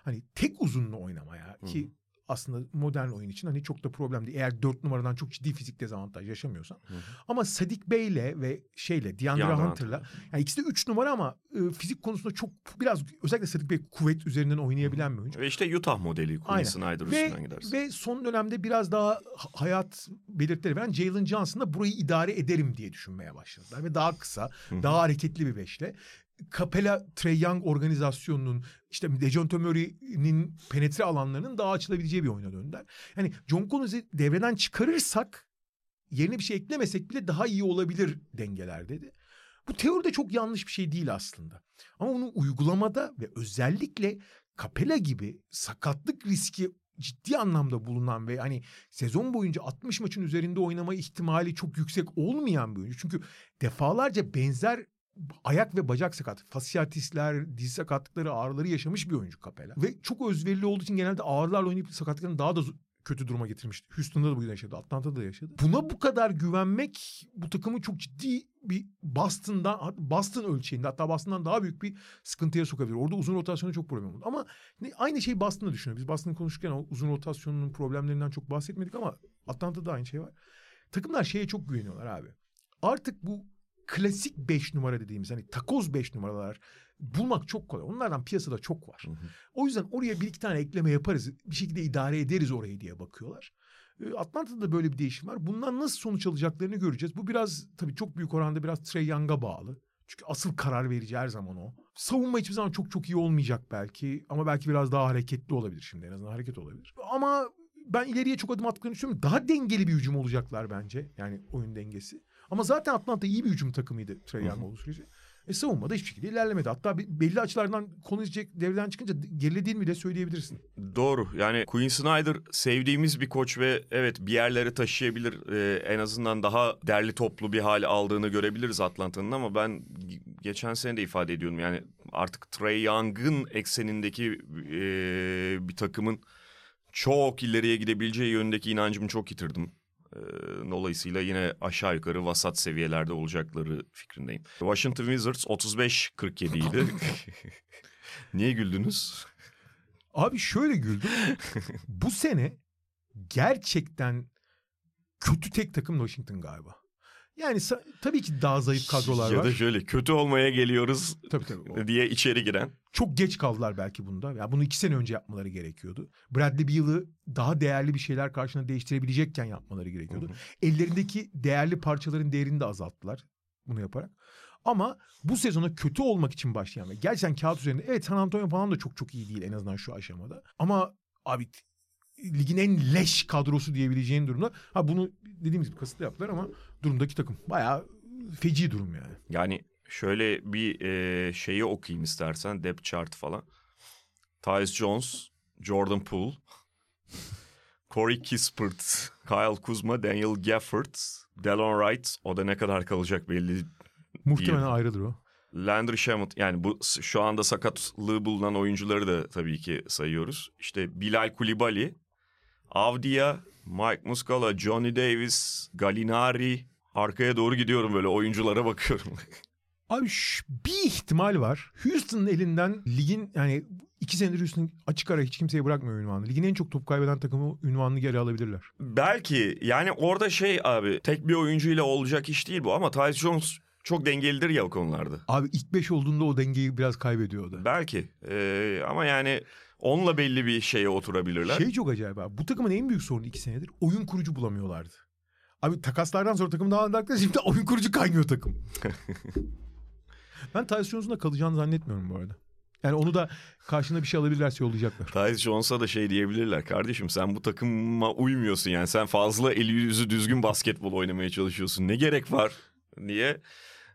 hani tek uzunlu oynamaya ki aslında modern oyun için hani çok da problem değil. Eğer dört numaradan çok ciddi fizik dezavantaj yaşamıyorsan. Hı hı. Ama Sadik Bey'le ve şeyle Deandre Hunter'la yani ikisi de üç numara ama e, fizik konusunda çok biraz özellikle Sadik Bey kuvvet üzerinden oynayabilen bir oyuncu. Ve işte Utah modeli Quinn Snyder üstünden gidersin. Ve son dönemde biraz daha hayat belirtileri veren Jalen Johnson'da burayı idare ederim diye düşünmeye başladılar. Ve daha kısa, hı. daha hareketli bir beşle. Capella Trey Young organizasyonunun işte Dejounte Murray'nin penetre alanlarının daha açılabileceği bir oyuna döndüler. Yani John Collins'i devreden çıkarırsak yerine bir şey eklemesek bile daha iyi olabilir dengeler dedi. Bu teoride çok yanlış bir şey değil aslında. Ama onu uygulamada ve özellikle Capella gibi sakatlık riski ciddi anlamda bulunan ve hani sezon boyunca 60 maçın üzerinde oynama ihtimali çok yüksek olmayan bir oyuncu. Çünkü defalarca benzer ayak ve bacak sakat, fasiyatistler, diz sakatlıkları, ağrıları yaşamış bir oyuncu Capella. Ve çok özverili olduğu için genelde ağrılarla oynayıp sakatlıkların daha da kötü duruma getirmişti. Houston'da da bu yaşadı. Atlanta'da da yaşadı. Buna bu kadar güvenmek bu takımı çok ciddi bir Boston'dan Boston ölçeğinde hatta Boston'dan daha büyük bir sıkıntıya sokabilir. Orada uzun rotasyonu çok problem oldu. Ama aynı şeyi Boston'da düşünüyor. Biz Boston'ı konuşurken uzun rotasyonunun problemlerinden çok bahsetmedik ama Atlanta'da aynı şey var. Takımlar şeye çok güveniyorlar abi. Artık bu klasik 5 numara dediğimiz hani takoz 5 numaralar bulmak çok kolay. Onlardan piyasada çok var. Hı hı. O yüzden oraya bir iki tane ekleme yaparız. Bir şekilde idare ederiz orayı diye bakıyorlar. Ee, Atlanta'da da böyle bir değişim var. Bundan nasıl sonuç alacaklarını göreceğiz. Bu biraz tabii çok büyük oranda biraz Trey Young'a bağlı. Çünkü asıl karar verici her zaman o. Savunma hiçbir zaman çok çok iyi olmayacak belki. Ama belki biraz daha hareketli olabilir şimdi. En azından hareket olabilir. Ama ben ileriye çok adım attıklarını düşünüyorum. Daha dengeli bir hücum olacaklar bence. Yani oyun dengesi. Ama zaten Atlanta iyi bir hücum takımıydı Trey Young olduğu sürece. E savunmada hiçbir şekilde ilerlemedi. Hatta belli açılardan konuşacak devreden çıkınca gerilediğini bile söyleyebilirsin. Doğru. Yani Quinn Snyder sevdiğimiz bir koç ve evet bir yerlere taşıyabilir. Ee, en azından daha derli toplu bir hal aldığını görebiliriz Atlanta'nın ama ben geçen sene de ifade ediyorum. Yani artık Trey Young'ın eksenindeki e, bir takımın çok ileriye gidebileceği yönündeki inancımı çok yitirdim. Dolayısıyla yine aşağı yukarı vasat seviyelerde olacakları fikrindeyim. Washington Wizards 35-47 idi. Niye güldünüz? Abi şöyle güldüm. Bu sene gerçekten kötü tek takım Washington galiba. Yani tabii ki daha zayıf kadrolar ya var. Ya da şöyle kötü olmaya geliyoruz tabii, tabii, diye içeri giren. Çok geç kaldılar belki bunda. Ya bunu iki sene önce yapmaları gerekiyordu. Bradley Beal'ı daha değerli bir şeyler karşına değiştirebilecekken yapmaları gerekiyordu. Hı hı. Ellerindeki değerli parçaların değerini de azalttılar bunu yaparak. Ama bu sezona kötü olmak için başlayan ve gerçekten kağıt üzerinde evet San Antonio falan da çok çok iyi değil en azından şu aşamada. Ama abi ligin en leş kadrosu diyebileceğin durumda. Ha bunu dediğimiz gibi kasıtlı yaptılar ama durumdaki takım bayağı feci durum yani. Yani şöyle bir e, şeyi okuyayım istersen depth chart falan. Tyus Jones, Jordan Poole, Corey Kispert, Kyle Kuzma, Daniel Gafford, Delon Wright. O da ne kadar kalacak belli Muhtemelen değil. ayrıdır o. Landry Shamet yani bu şu anda sakatlığı bulunan oyuncuları da tabii ki sayıyoruz. İşte Bilal Kulibali, Avdia, Mike Muscala, Johnny Davis, Galinari. Arkaya doğru gidiyorum böyle oyunculara bakıyorum. Abi bir ihtimal var. Houston'ın elinden ligin yani iki senedir Houston açık ara hiç kimseye bırakmıyor ünvanı. Ligin en çok top kaybeden takımı ünvanını geri alabilirler. Belki yani orada şey abi tek bir oyuncuyla olacak iş değil bu ama Tyus Jones çok dengelidir ya o konularda. Abi ilk beş olduğunda o dengeyi biraz kaybediyor o da. Belki ee, ama yani onunla belli bir şeye oturabilirler. Şey çok acayip abi. Bu takımın en büyük sorunu iki senedir oyun kurucu bulamıyorlardı. Abi takaslardan sonra takım daha anladıkları şimdi oyun kurucu kaymıyor takım. ben Tyus Jones'un da kalacağını zannetmiyorum bu arada. Yani onu da karşında bir şey alabilirlerse yollayacaklar. Tyus Jones'a da şey diyebilirler. Kardeşim sen bu takıma uymuyorsun yani. Sen fazla eli yüzü düzgün basketbol oynamaya çalışıyorsun. Ne gerek var diye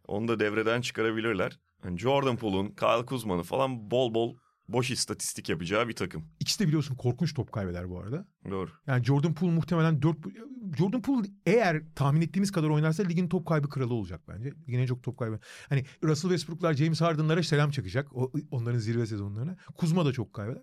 onu da devreden çıkarabilirler. Yani Jordan Poole'un, Kyle Kuzma'nın falan bol bol boş istatistik yapacağı bir takım. İkisi de biliyorsun korkunç top kaybeder bu arada. Doğru. Yani Jordan Poole muhtemelen 4 Jordan Poole eğer tahmin ettiğimiz kadar oynarsa ligin top kaybı kralı olacak bence. Ligin en çok top kaybı. Hani Russell Westbrook'lar James Harden'lara selam çakacak. O, onların zirve sezonlarına. Kuzma da çok kaybeder.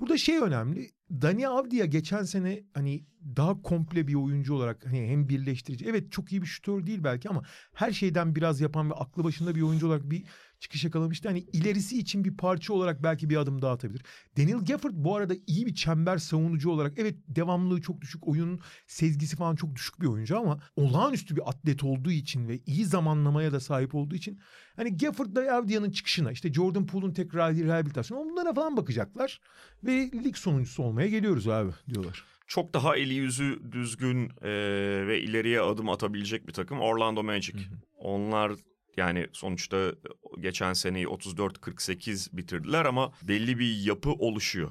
Burada şey önemli. Dani Avdia geçen sene hani daha komple bir oyuncu olarak hani hem birleştirici. Evet çok iyi bir şutör değil belki ama her şeyden biraz yapan ve aklı başında bir oyuncu olarak bir çıkış yakalamıştı. Hani ilerisi için bir parça olarak belki bir adım daha atabilir. Daniel Gafford bu arada iyi bir çember savunucu olarak evet devamlılığı çok düşük, oyun sezgisi falan çok düşük bir oyuncu ama olağanüstü bir atlet olduğu için ve iyi zamanlamaya da sahip olduğu için hani Gafford da Avdia'nın çıkışına işte Jordan Poole'un tekrar rehabilitasyonu bunlara falan bakacaklar ve lig sonuncusu olmaya geliyoruz abi diyorlar çok daha eli yüzü düzgün e, ve ileriye adım atabilecek bir takım Orlando Magic. Hı hı. Onlar yani sonuçta geçen seneyi 34-48 bitirdiler ama belli bir yapı oluşuyor.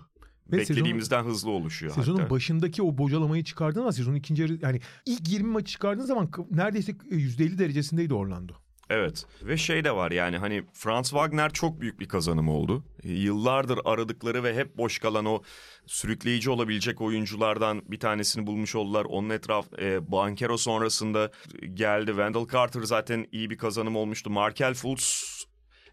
Ve Beklediğimizden sezonun, hızlı oluşuyor. Sezonun hatta. başındaki o bocalamayı çıkardığın zaman sezonun ikinci yarı yani ilk 20 maçı çıkardığın zaman neredeyse %50 derecesindeydi Orlando. Evet ve şey de var yani hani Franz Wagner çok büyük bir kazanım oldu. Yıllardır aradıkları ve hep boş kalan o sürükleyici olabilecek oyunculardan bir tanesini bulmuş oldular. Onun etraf e, Bankero sonrasında geldi. Wendell Carter zaten iyi bir kazanım olmuştu. Markel Fultz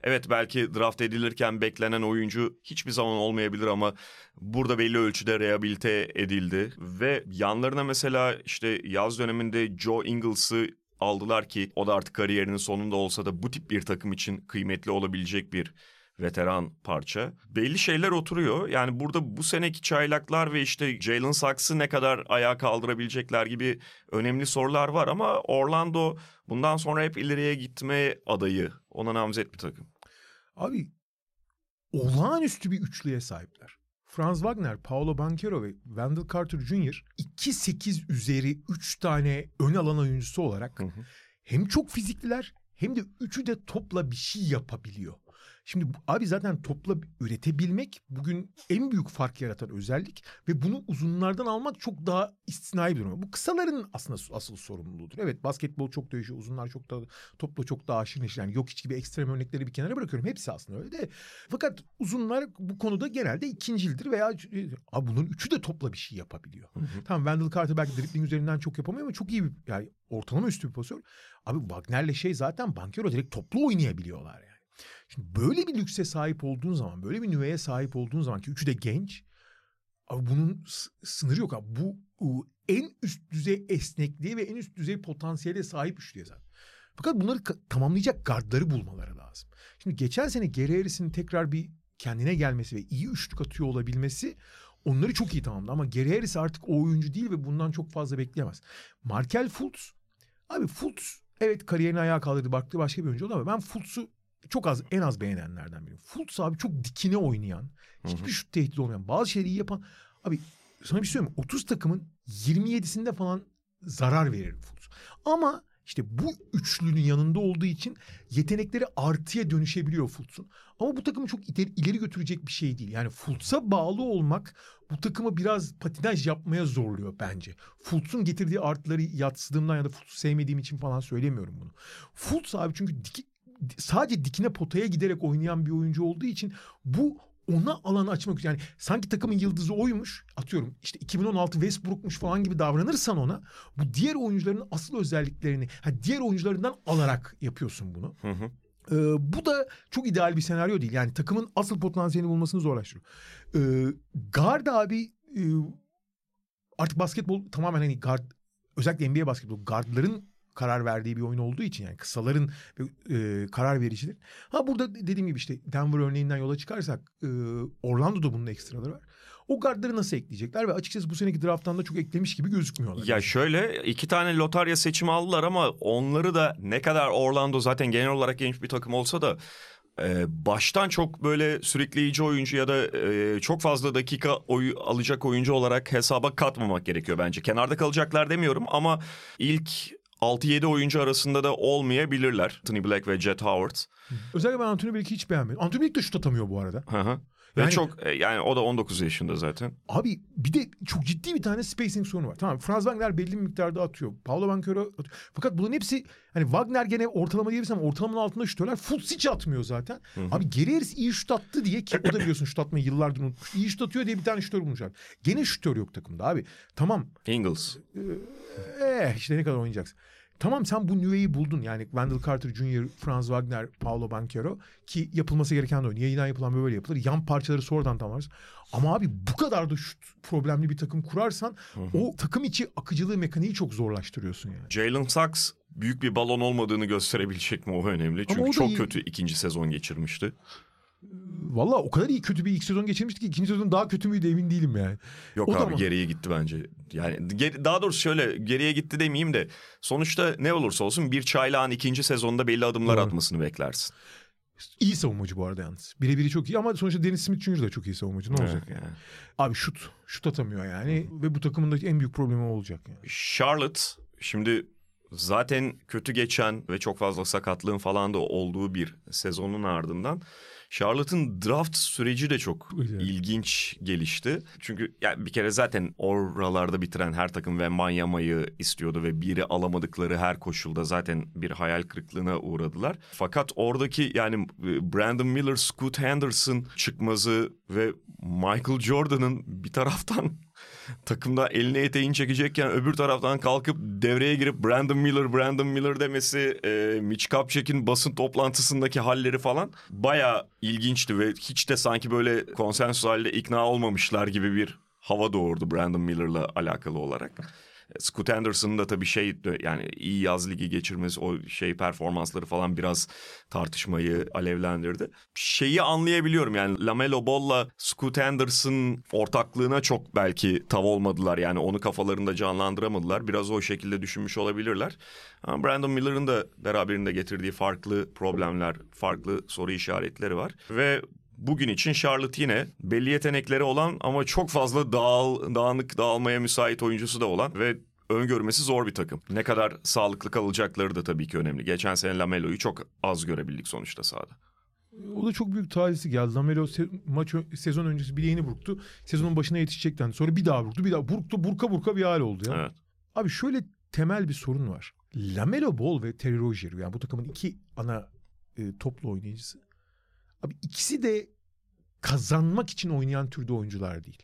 Evet belki draft edilirken beklenen oyuncu hiçbir zaman olmayabilir ama burada belli ölçüde rehabilite edildi. Ve yanlarına mesela işte yaz döneminde Joe Ingles'ı aldılar ki o da artık kariyerinin sonunda olsa da bu tip bir takım için kıymetli olabilecek bir veteran parça. Belli şeyler oturuyor. Yani burada bu seneki çaylaklar ve işte Jalen Saks'ı ne kadar ayağa kaldırabilecekler gibi önemli sorular var ama Orlando bundan sonra hep ileriye gitme adayı. Ona namzet bir takım. Abi olağanüstü bir üçlüye sahipler. Franz Wagner, Paolo Banchero ve Wendell Carter Jr. 2-8 üzeri 3 tane ön alan oyuncusu olarak hı hı. hem çok fizikliler hem de üçü de topla bir şey yapabiliyor. Şimdi abi zaten topla üretebilmek bugün en büyük fark yaratan özellik ve bunu uzunlardan almak çok daha istisnai bir durum. Bu kısaların aslında asıl sorumluluğudur. Evet basketbol çok değişiyor. Uzunlar çok da topla çok daha aşırı neşir. Yani yok hiç gibi ekstrem örnekleri bir kenara bırakıyorum. Hepsi aslında öyle de. Fakat uzunlar bu konuda genelde ikincildir veya abi bunların üçü de topla bir şey yapabiliyor. Hı hı. Tamam Wendell Carter belki dribbling üzerinden çok yapamıyor ama çok iyi bir yani ortalama üstü bir pozisyon. Abi Wagner'le şey zaten Bankero direkt toplu oynayabiliyorlar yani. Şimdi böyle bir lükse sahip olduğun zaman, böyle bir nüveye sahip olduğun zaman ki üçü de genç. Abi bunun sınırı yok abi. Bu en üst düzey esnekliğe ve en üst düzey potansiyele sahip üçlüye zaten. Fakat bunları tamamlayacak gardları bulmaları lazım. Şimdi geçen sene Harris'in tekrar bir kendine gelmesi ve iyi üçlük atıyor olabilmesi onları çok iyi tamamladı. Ama Harris artık o oyuncu değil ve bundan çok fazla bekleyemez. Markel Fultz, abi Fultz evet kariyerini ayağa kaldırdı baktı başka bir oyuncu oldu ama ben Fultz'u çok az en az beğenenlerden biri. Fultz abi çok dikine oynayan, hiçbir şut tehdidi olmayan, bazı şeyleri iyi yapan. Abi sana bir şey söyleyeyim 30 takımın 27'sinde falan zarar verir Fultz. Ama işte bu üçlünün yanında olduğu için yetenekleri artıya dönüşebiliyor Fultz'un. Ama bu takımı çok ileri, ileri götürecek bir şey değil. Yani Fultz'a bağlı olmak bu takımı biraz patinaj yapmaya zorluyor bence. Fultz'un getirdiği artıları yatsıdığımdan ya da Fultz'u sevmediğim için falan söylemiyorum bunu. Fultz abi çünkü dik, sadece dikine potaya giderek oynayan bir oyuncu olduğu için bu ona alanı açmak yani sanki takımın yıldızı oymuş atıyorum işte 2016 Westbrook'muş falan gibi davranırsan ona bu diğer oyuncuların asıl özelliklerini ha, diğer oyuncularından alarak yapıyorsun bunu. Hı hı. Ee, bu da çok ideal bir senaryo değil. Yani takımın asıl potansiyelini bulmasını zorlaştırıyor. Ee, guard abi e, artık basketbol tamamen hani guard özellikle NBA basketbol guardların karar verdiği bir oyun olduğu için yani kısaların e, karar vericidir. Ha burada dediğim gibi işte Denver örneğinden yola çıkarsak e, Orlando'da bunun ekstraları var. O gardları nasıl ekleyecekler ve açıkçası bu seneki drafttan da çok eklemiş gibi gözükmüyorlar. Ya şöyle iki tane lotarya seçimi aldılar ama onları da ne kadar Orlando zaten genel olarak genç bir takım olsa da e, baştan çok böyle sürükleyici oyuncu ya da e, çok fazla dakika oyu alacak oyuncu olarak hesaba katmamak gerekiyor bence. Kenarda kalacaklar demiyorum ama ilk 6-7 oyuncu arasında da olmayabilirler. Anthony Black ve Jet Howard. Özellikle ben Anthony Black'i hiç beğenmedim. Anthony Black de şut atamıyor bu arada. Hı hı. Yani, ve çok e, yani o da 19 yaşında zaten. Abi bir de çok ciddi bir tane spacing sorunu var. Tamam Franz Wagner belli bir miktarda atıyor. Paulo Banchero atıyor. Fakat bunların hepsi hani Wagner gene ortalama diyebilirsem ortalamanın altında şutörler. Fultz hiç atmıyor zaten. Hı hı. Abi geri Harris iyi şut attı diye ki o da biliyorsun şut atmayı yıllardır unutmuş. İyi şut atıyor diye bir tane şutör bulmuşlar. Gene şutör yok takımda abi. Tamam. Ingles. Ee, eh, işte ne kadar oynayacaksın. Tamam sen bu nüveyi buldun. Yani Wendell Carter Jr., Franz Wagner, Paolo Banchero ki yapılması gereken de oyun. Yeniden yapılan böyle yapılır. Yan parçaları sonradan tamamlarız. Ama abi bu kadar da şut problemli bir takım kurarsan hı hı. o takım içi akıcılığı mekaniği çok zorlaştırıyorsun yani. Jalen Sachs büyük bir balon olmadığını gösterebilecek mi o önemli. Çünkü çok iyi. kötü ikinci sezon geçirmişti. Valla o kadar iyi kötü bir ilk sezon geçirmişti ki ikinci sezon daha kötü müydü emin değilim yani. Yok o abi ama... geriye gitti bence. Yani daha doğrusu şöyle geriye gitti demeyeyim de sonuçta ne olursa olsun bir çaylağın ikinci sezonda belli adımlar Doğru. atmasını beklersin. İyi savunmacı bu arada yalnız. Birebiri çok iyi ama sonuçta Dennis Smith Jr. da çok iyi savunmacı. Ne olacak yani? Abi şut. Şut atamıyor yani. Hı. Ve bu takımın da en büyük problemi olacak yani. Charlotte şimdi zaten kötü geçen ve çok fazla sakatlığın falan da olduğu bir sezonun ardından Charlotte'ın draft süreci de çok Güzel. ilginç gelişti. Çünkü yani bir kere zaten oralarda bitiren her takım ve Manyama'yı istiyordu ve biri alamadıkları her koşulda zaten bir hayal kırıklığına uğradılar. Fakat oradaki yani e, Brandon Miller, Scoot Henderson çıkmazı ve Michael Jordan'ın bir taraftan takımda eline eteğini çekecekken öbür taraftan kalkıp devreye girip Brandon Miller, Brandon Miller demesi, e, Mitch Kupchak'in basın toplantısındaki halleri falan baya ilginçti ve hiç de sanki böyle konsensus halde ikna olmamışlar gibi bir hava doğurdu Brandon Miller'la alakalı olarak. Scoot Anderson'ın da tabii şey yani iyi yaz ligi geçirmesi o şey performansları falan biraz tartışmayı alevlendirdi. Şeyi anlayabiliyorum yani Lamelo Ball'la Scoot Anderson ortaklığına çok belki tav olmadılar. Yani onu kafalarında canlandıramadılar. Biraz o şekilde düşünmüş olabilirler. Ama Brandon Miller'ın da beraberinde getirdiği farklı problemler, farklı soru işaretleri var. Ve bugün için Charlotte yine belli yetenekleri olan ama çok fazla dağıl, dağınık dağılmaya müsait oyuncusu da olan ve öngörmesi zor bir takım. Ne kadar sağlıklı kalacakları da tabii ki önemli. Geçen sene Lamelo'yu çok az görebildik sonuçta sahada. O da çok büyük talihsi geldi. Lamelo se- maç sezon öncesi bileğini burktu. Sezonun başına yetişecekten sonra bir daha burktu. Bir daha burktu. Burka burka bir hal oldu ya. Evet. Abi şöyle temel bir sorun var. Lamelo Ball ve Terry Rozier yani bu takımın iki ana e, toplu oynayıcısı. Abi ikisi de kazanmak için oynayan türde oyuncular değil.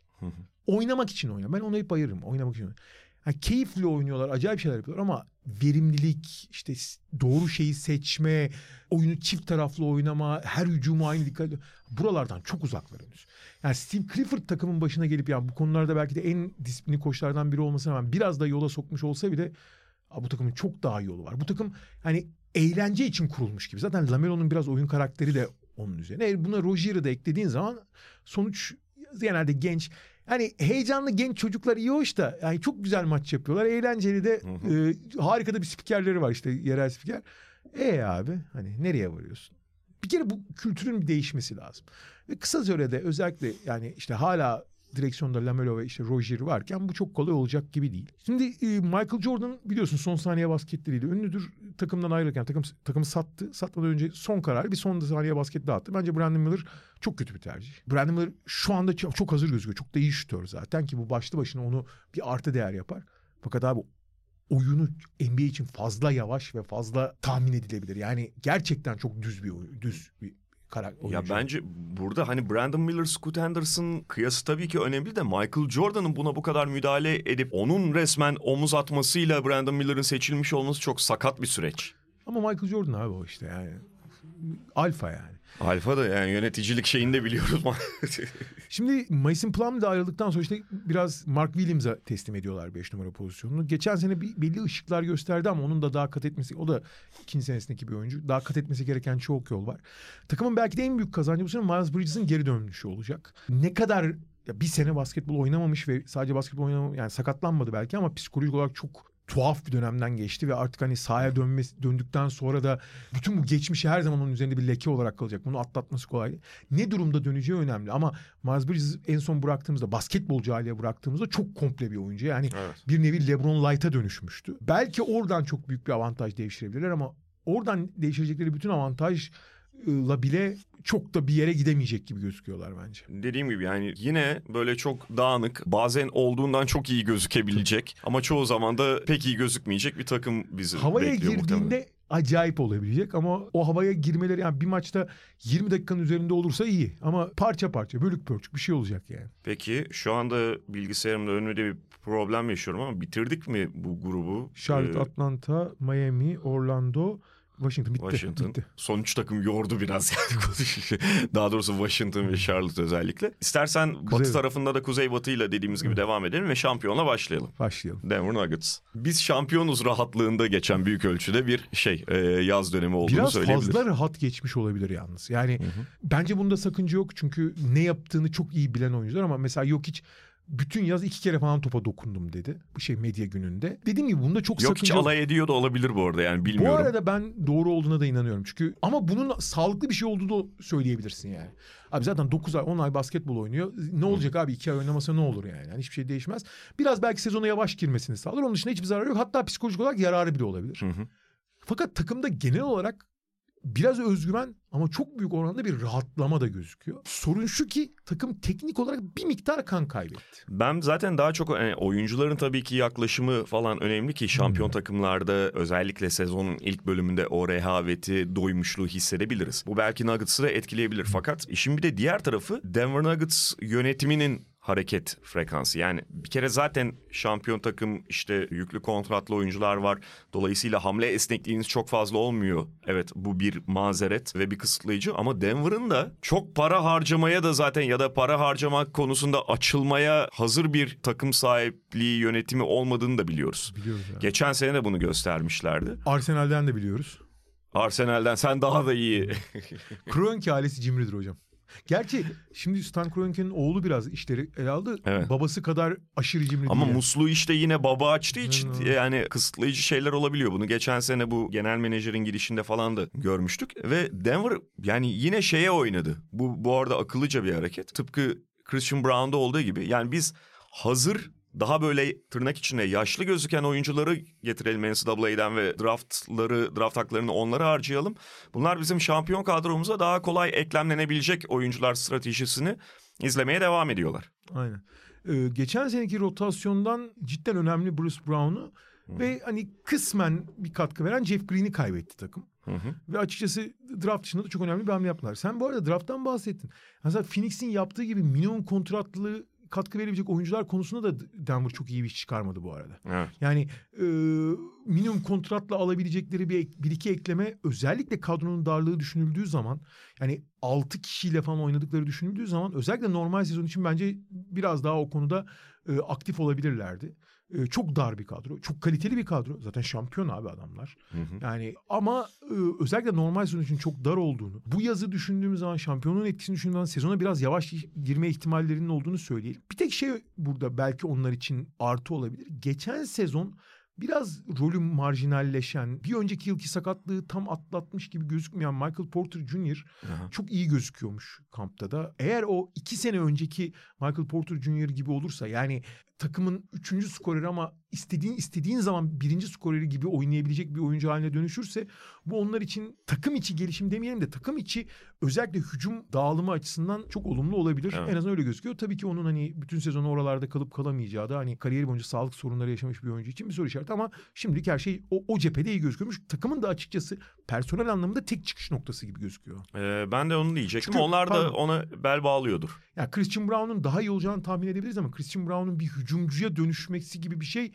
Oynamak için oynayan. Ben ona hep ayırırım. Oynamak için. Yani keyifli oynuyorlar, acayip şeyler yapıyorlar ama verimlilik, işte doğru şeyi seçme, oyunu çift taraflı oynama, her hücumu aynı dikkat buralardan çok uzaklar henüz. Yani Steve Clifford takımın başına gelip yani bu konularda belki de en disiplinli koçlardan biri olmasına rağmen biraz da yola sokmuş olsa bile bu takımın çok daha yolu var. Bu takım hani eğlence için kurulmuş gibi. Zaten Lamelo'nun biraz oyun karakteri de onun üzerine. Buna Rozier'i de eklediğin zaman sonuç genelde genç. Hani heyecanlı genç çocuklar iyi hoş da yani çok güzel maç yapıyorlar. Eğlenceli de e, harika da bir spikerleri var işte yerel spiker. E abi hani nereye varıyorsun? Bir kere bu kültürün bir değişmesi lazım. Ve kısa sürede özellikle yani işte hala direksiyonda Lamelo ve işte Rozier varken bu çok kolay olacak gibi değil. Şimdi e, Michael Jordan biliyorsun son saniye basketleriyle ünlüdür. Takımdan ayrılırken takım takımı sattı. Satmadan önce son karar bir son saniye basket dağıttı. Bence Brandon Miller çok kötü bir tercih. Brandon Miller şu anda çok, çok hazır gözüküyor. Çok da iyi şütör zaten ki bu başlı başına onu bir artı değer yapar. Fakat abi oyunu NBA için fazla yavaş ve fazla tahmin edilebilir. Yani gerçekten çok düz bir oyun, düz bir karakter. Ya bence burada hani Brandon Miller, Scoot Anderson kıyası tabii ki önemli de Michael Jordan'ın buna bu kadar müdahale edip onun resmen omuz atmasıyla Brandon Miller'ın seçilmiş olması çok sakat bir süreç. Ama Michael Jordan abi o işte yani. Alfa yani. Alfa da yani yöneticilik şeyini de biliyoruz. Şimdi Mason Plum da ayrıldıktan sonra işte biraz Mark Williams'a teslim ediyorlar 5 numara pozisyonunu. Geçen sene bir, belli ışıklar gösterdi ama onun da daha kat etmesi, o da ikinci senesindeki bir oyuncu. Daha kat etmesi gereken çok yol var. Takımın belki de en büyük kazancı bu sene Miles Bridges'in geri dönüşü olacak. Ne kadar ya bir sene basketbol oynamamış ve sadece basketbol oynamamış yani sakatlanmadı belki ama psikolojik olarak çok tuhaf bir dönemden geçti ve artık hani sahaya dönmesi, döndükten sonra da bütün bu geçmişi her zaman onun üzerinde bir leke olarak kalacak. Bunu atlatması kolay. Ne durumda döneceği önemli ama Miles Bridges en son bıraktığımızda basketbolcu haliye bıraktığımızda çok komple bir oyuncu. Yani evet. bir nevi LeBron Light'a dönüşmüştü. Belki oradan çok büyük bir avantaj devşirebilirler ama oradan değiştirecekleri bütün avantaj la bile çok da bir yere gidemeyecek gibi gözüküyorlar bence. Dediğim gibi yani yine böyle çok dağınık bazen olduğundan çok iyi gözükebilecek ama çoğu zaman da pek iyi gözükmeyecek bir takım bizi Havaya bekliyor girdiğinde muhtemelen. acayip olabilecek ama o havaya girmeleri yani bir maçta 20 dakikanın üzerinde olursa iyi ama parça parça bölük pörçük bir şey olacak yani. Peki şu anda bilgisayarımda önümde bir problem yaşıyorum ama bitirdik mi bu grubu? Charlotte, ee... Atlanta, Miami, Orlando, Washington bitti. Washington. Bitti. Son üç takım yordu biraz yani konuşuşu. Daha doğrusu Washington ve Charlotte özellikle. İstersen Kuzey. batı tarafında da kuzey batıyla dediğimiz gibi Hı. devam edelim ve şampiyonla başlayalım. Başlayalım. Denver Nuggets. Biz şampiyonuz rahatlığında geçen büyük ölçüde bir şey e, yaz dönemi olduğunu biraz söyleyebiliriz. Biraz fazla rahat geçmiş olabilir yalnız. Yani Hı-hı. bence bunda sakınca yok çünkü ne yaptığını çok iyi bilen oyuncular ama mesela yok hiç bütün yaz iki kere falan topa dokundum dedi. Bu şey medya gününde. Dediğim gibi bunda çok Yok sakınca... hiç alay ediyor da olabilir bu arada yani bilmiyorum. Bu arada ben doğru olduğuna da inanıyorum. Çünkü ama bunun sağlıklı bir şey olduğu da söyleyebilirsin yani. Abi zaten 9 ay 10 ay basketbol oynuyor. Ne olacak abi 2 ay oynamasa ne olur yani? yani? Hiçbir şey değişmez. Biraz belki sezona yavaş girmesini sağlar. Onun dışında hiçbir zararı yok. Hatta psikolojik olarak yararı bile olabilir. Hı hı. Fakat takımda genel olarak biraz özgüven ama çok büyük oranda bir rahatlama da gözüküyor. Sorun şu ki takım teknik olarak bir miktar kan kaybetti. Ben zaten daha çok yani oyuncuların tabii ki yaklaşımı falan önemli ki şampiyon hmm. takımlarda özellikle sezonun ilk bölümünde o rehaveti, doymuşluğu hissedebiliriz. Bu belki Nuggets'ı da etkileyebilir. Fakat işin bir de diğer tarafı Denver Nuggets yönetiminin hareket frekansı. Yani bir kere zaten şampiyon takım işte yüklü kontratlı oyuncular var. Dolayısıyla hamle esnekliğiniz çok fazla olmuyor. Evet bu bir mazeret ve bir kısıtlayıcı ama Denver'ın da çok para harcamaya da zaten ya da para harcamak konusunda açılmaya hazır bir takım sahipliği yönetimi olmadığını da biliyoruz. Biliyoruz yani. Geçen sene de bunu göstermişlerdi. Arsenal'den de biliyoruz. Arsenal'den sen daha da iyi. Kroenke ailesi cimridir hocam. Gerçi şimdi Stan Kroenke'nin oğlu biraz işleri ele aldı. Evet. Babası kadar aşırı cimri Ama değil. musluğu işte yine baba açtığı için hmm. yani kısıtlayıcı şeyler olabiliyor. Bunu geçen sene bu genel menajerin girişinde falan da görmüştük. Ve Denver yani yine şeye oynadı. Bu, bu arada akıllıca bir hareket. Tıpkı Christian Brown'da olduğu gibi. Yani biz hazır daha böyle tırnak içinde yaşlı gözüken oyuncuları getirelim NCAA'den ve draftları, draft haklarını onlara harcayalım. Bunlar bizim şampiyon kadromuza daha kolay eklemlenebilecek oyuncular stratejisini izlemeye devam ediyorlar. Aynen. Ee, geçen seneki rotasyondan cidden önemli Bruce Brown'u ve hani kısmen bir katkı veren Jeff Green'i kaybetti takım. Hı hı. Ve açıkçası draft dışında da çok önemli bir hamle yaptılar. Sen bu arada drafttan bahsettin. Mesela Phoenix'in yaptığı gibi minimum kontratlı katkı verebilecek oyuncular konusunda da Denver çok iyi bir iş çıkarmadı bu arada. Evet. Yani e, minimum kontratla alabilecekleri bir, bir iki ekleme özellikle kadronun darlığı düşünüldüğü zaman yani 6 kişiyle falan oynadıkları düşünüldüğü zaman özellikle normal sezon için bence biraz daha o konuda e, aktif olabilirlerdi. E, çok dar bir kadro. Çok kaliteli bir kadro. Zaten şampiyon abi adamlar. Hı hı. Yani ama e, özellikle normal sezon için çok dar olduğunu. Bu yazı düşündüğümüz zaman şampiyonluğun etkisini düşündüğümüz zaman sezona biraz yavaş girme ihtimallerinin olduğunu söyleyelim. Bir tek şey burada belki onlar için artı olabilir. Geçen sezon biraz rolü marjinalleşen, bir önceki yılki sakatlığı tam atlatmış gibi gözükmeyen Michael Porter Jr. Aha. çok iyi gözüküyormuş kampta da. Eğer o iki sene önceki Michael Porter Jr. gibi olursa yani takımın üçüncü skoreri ama istediğin istediğin zaman birinci skoreri gibi oynayabilecek bir oyuncu haline dönüşürse bu onlar için takım içi gelişim demeyelim de takım içi özellikle hücum dağılımı açısından çok olumlu olabilir. Evet. En azından öyle gözüküyor. Tabii ki onun hani bütün sezonu oralarda kalıp kalamayacağı da hani kariyer boyunca sağlık sorunları yaşamış bir oyuncu için bir soru işareti ama şimdilik her şey o, o cephede iyi gözüküyormuş. Takımın da açıkçası personel anlamında tek çıkış noktası gibi gözüküyor. Ee, ben de onu diyecektim. Çünkü, Onlar da pardon. ona bel bağlıyordur. Ya yani Christian Brown'un daha iyi olacağını tahmin edebiliriz ama Christian Brown'un bir hücumcuya dönüşmesi gibi bir şey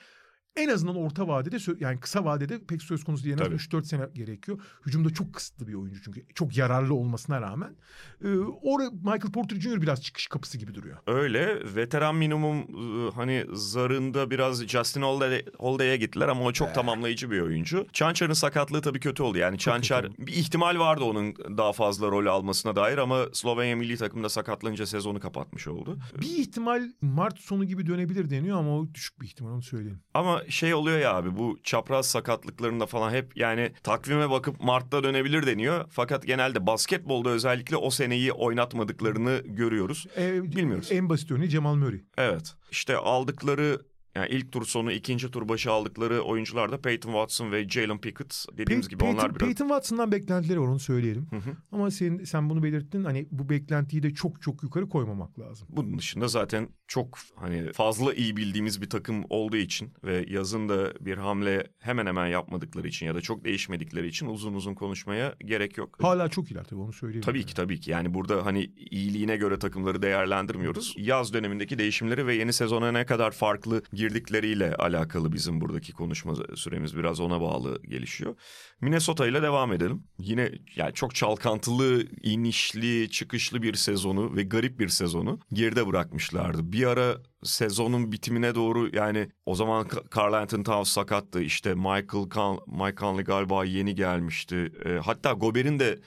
en azından orta vadede yani kısa vadede pek söz konusu değil. En az 3-4 sene gerekiyor. Hücumda çok kısıtlı bir oyuncu çünkü. Çok yararlı olmasına rağmen. Ee, orada Michael Porter Jr. biraz çıkış kapısı gibi duruyor. Öyle. Veteran minimum ıı, hani zarında biraz Justin Holiday'e gittiler ama o çok ee. tamamlayıcı bir oyuncu. Çançar'ın sakatlığı tabii kötü oldu. Yani Çançar bir ihtimal vardı onun daha fazla rol almasına dair ama Slovenya milli takımda sakatlanınca sezonu kapatmış oldu. Bir ihtimal Mart sonu gibi dönebilir deniyor ama o düşük bir ihtimal onu söyleyeyim. Ama şey oluyor ya abi bu çapraz sakatlıklarında falan hep yani takvime bakıp Mart'ta dönebilir deniyor. Fakat genelde basketbolda özellikle o seneyi oynatmadıklarını görüyoruz. Ee, Bilmiyoruz. En basit örneği Cemal Murray. Evet. İşte aldıkları yani ilk tur sonu ikinci tur başı aldıkları oyuncular da Peyton Watson ve Jalen Pickett dediğimiz Pey- gibi Peyton, onlar biraz... Peyton Watson'dan beklentileri var onu söyleyelim. Hı hı. Ama sen, sen bunu belirttin hani bu beklentiyi de çok çok yukarı koymamak lazım. Bunun dışında zaten çok hani fazla iyi bildiğimiz bir takım olduğu için ve yazın da bir hamle hemen hemen yapmadıkları için ya da çok değişmedikleri için uzun uzun konuşmaya gerek yok. Hala çok iyiler tabii onu söyleyeyim. Tabii yani. ki tabii ki yani burada hani iyiliğine göre takımları değerlendirmiyoruz. Yaz dönemindeki değişimleri ve yeni sezona ne kadar farklı girdikleriyle alakalı bizim buradaki konuşma süremiz biraz ona bağlı gelişiyor. Minnesota ile devam edelim. Yine yani çok çalkantılı, inişli, çıkışlı bir sezonu ve garip bir sezonu geride bırakmışlardı. Bir ara sezonun bitimine doğru yani o zaman Carl Anthony Towns sakattı. İşte Michael Con Mike Conley galiba yeni gelmişti. E, hatta Gober'in de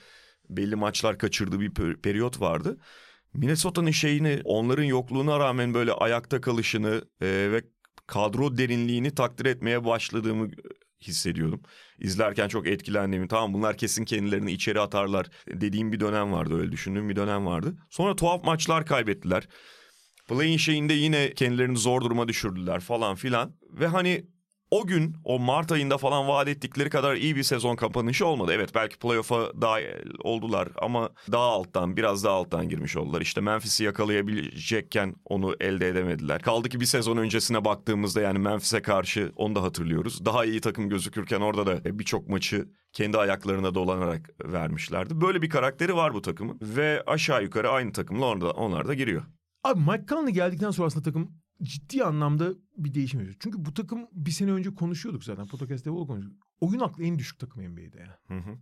belli maçlar kaçırdığı bir periyot vardı. Minnesota'nın şeyini onların yokluğuna rağmen böyle ayakta kalışını e, ve kadro derinliğini takdir etmeye başladığımı hissediyordum. İzlerken çok etkilendiğimi tamam bunlar kesin kendilerini içeri atarlar dediğim bir dönem vardı öyle düşündüğüm bir dönem vardı. Sonra tuhaf maçlar kaybettiler. Play'in şeyinde yine kendilerini zor duruma düşürdüler falan filan. Ve hani o gün o Mart ayında falan vaat ettikleri kadar iyi bir sezon kapanışı olmadı. Evet belki playoff'a dahil oldular ama daha alttan biraz daha alttan girmiş oldular. İşte Memphis'i yakalayabilecekken onu elde edemediler. Kaldı ki bir sezon öncesine baktığımızda yani Memphis'e karşı onu da hatırlıyoruz. Daha iyi takım gözükürken orada da birçok maçı kendi ayaklarına dolanarak vermişlerdi. Böyle bir karakteri var bu takımın ve aşağı yukarı aynı takımla onlar da, onlar da giriyor. Abi Mike Conley geldikten sonra aslında takım ciddi anlamda bir değişim yaşıyor. Çünkü bu takım bir sene önce konuşuyorduk zaten. Podcast'te bol konuşuyorduk. Oyun aklı en düşük takım NBA'de ya. Hı hı.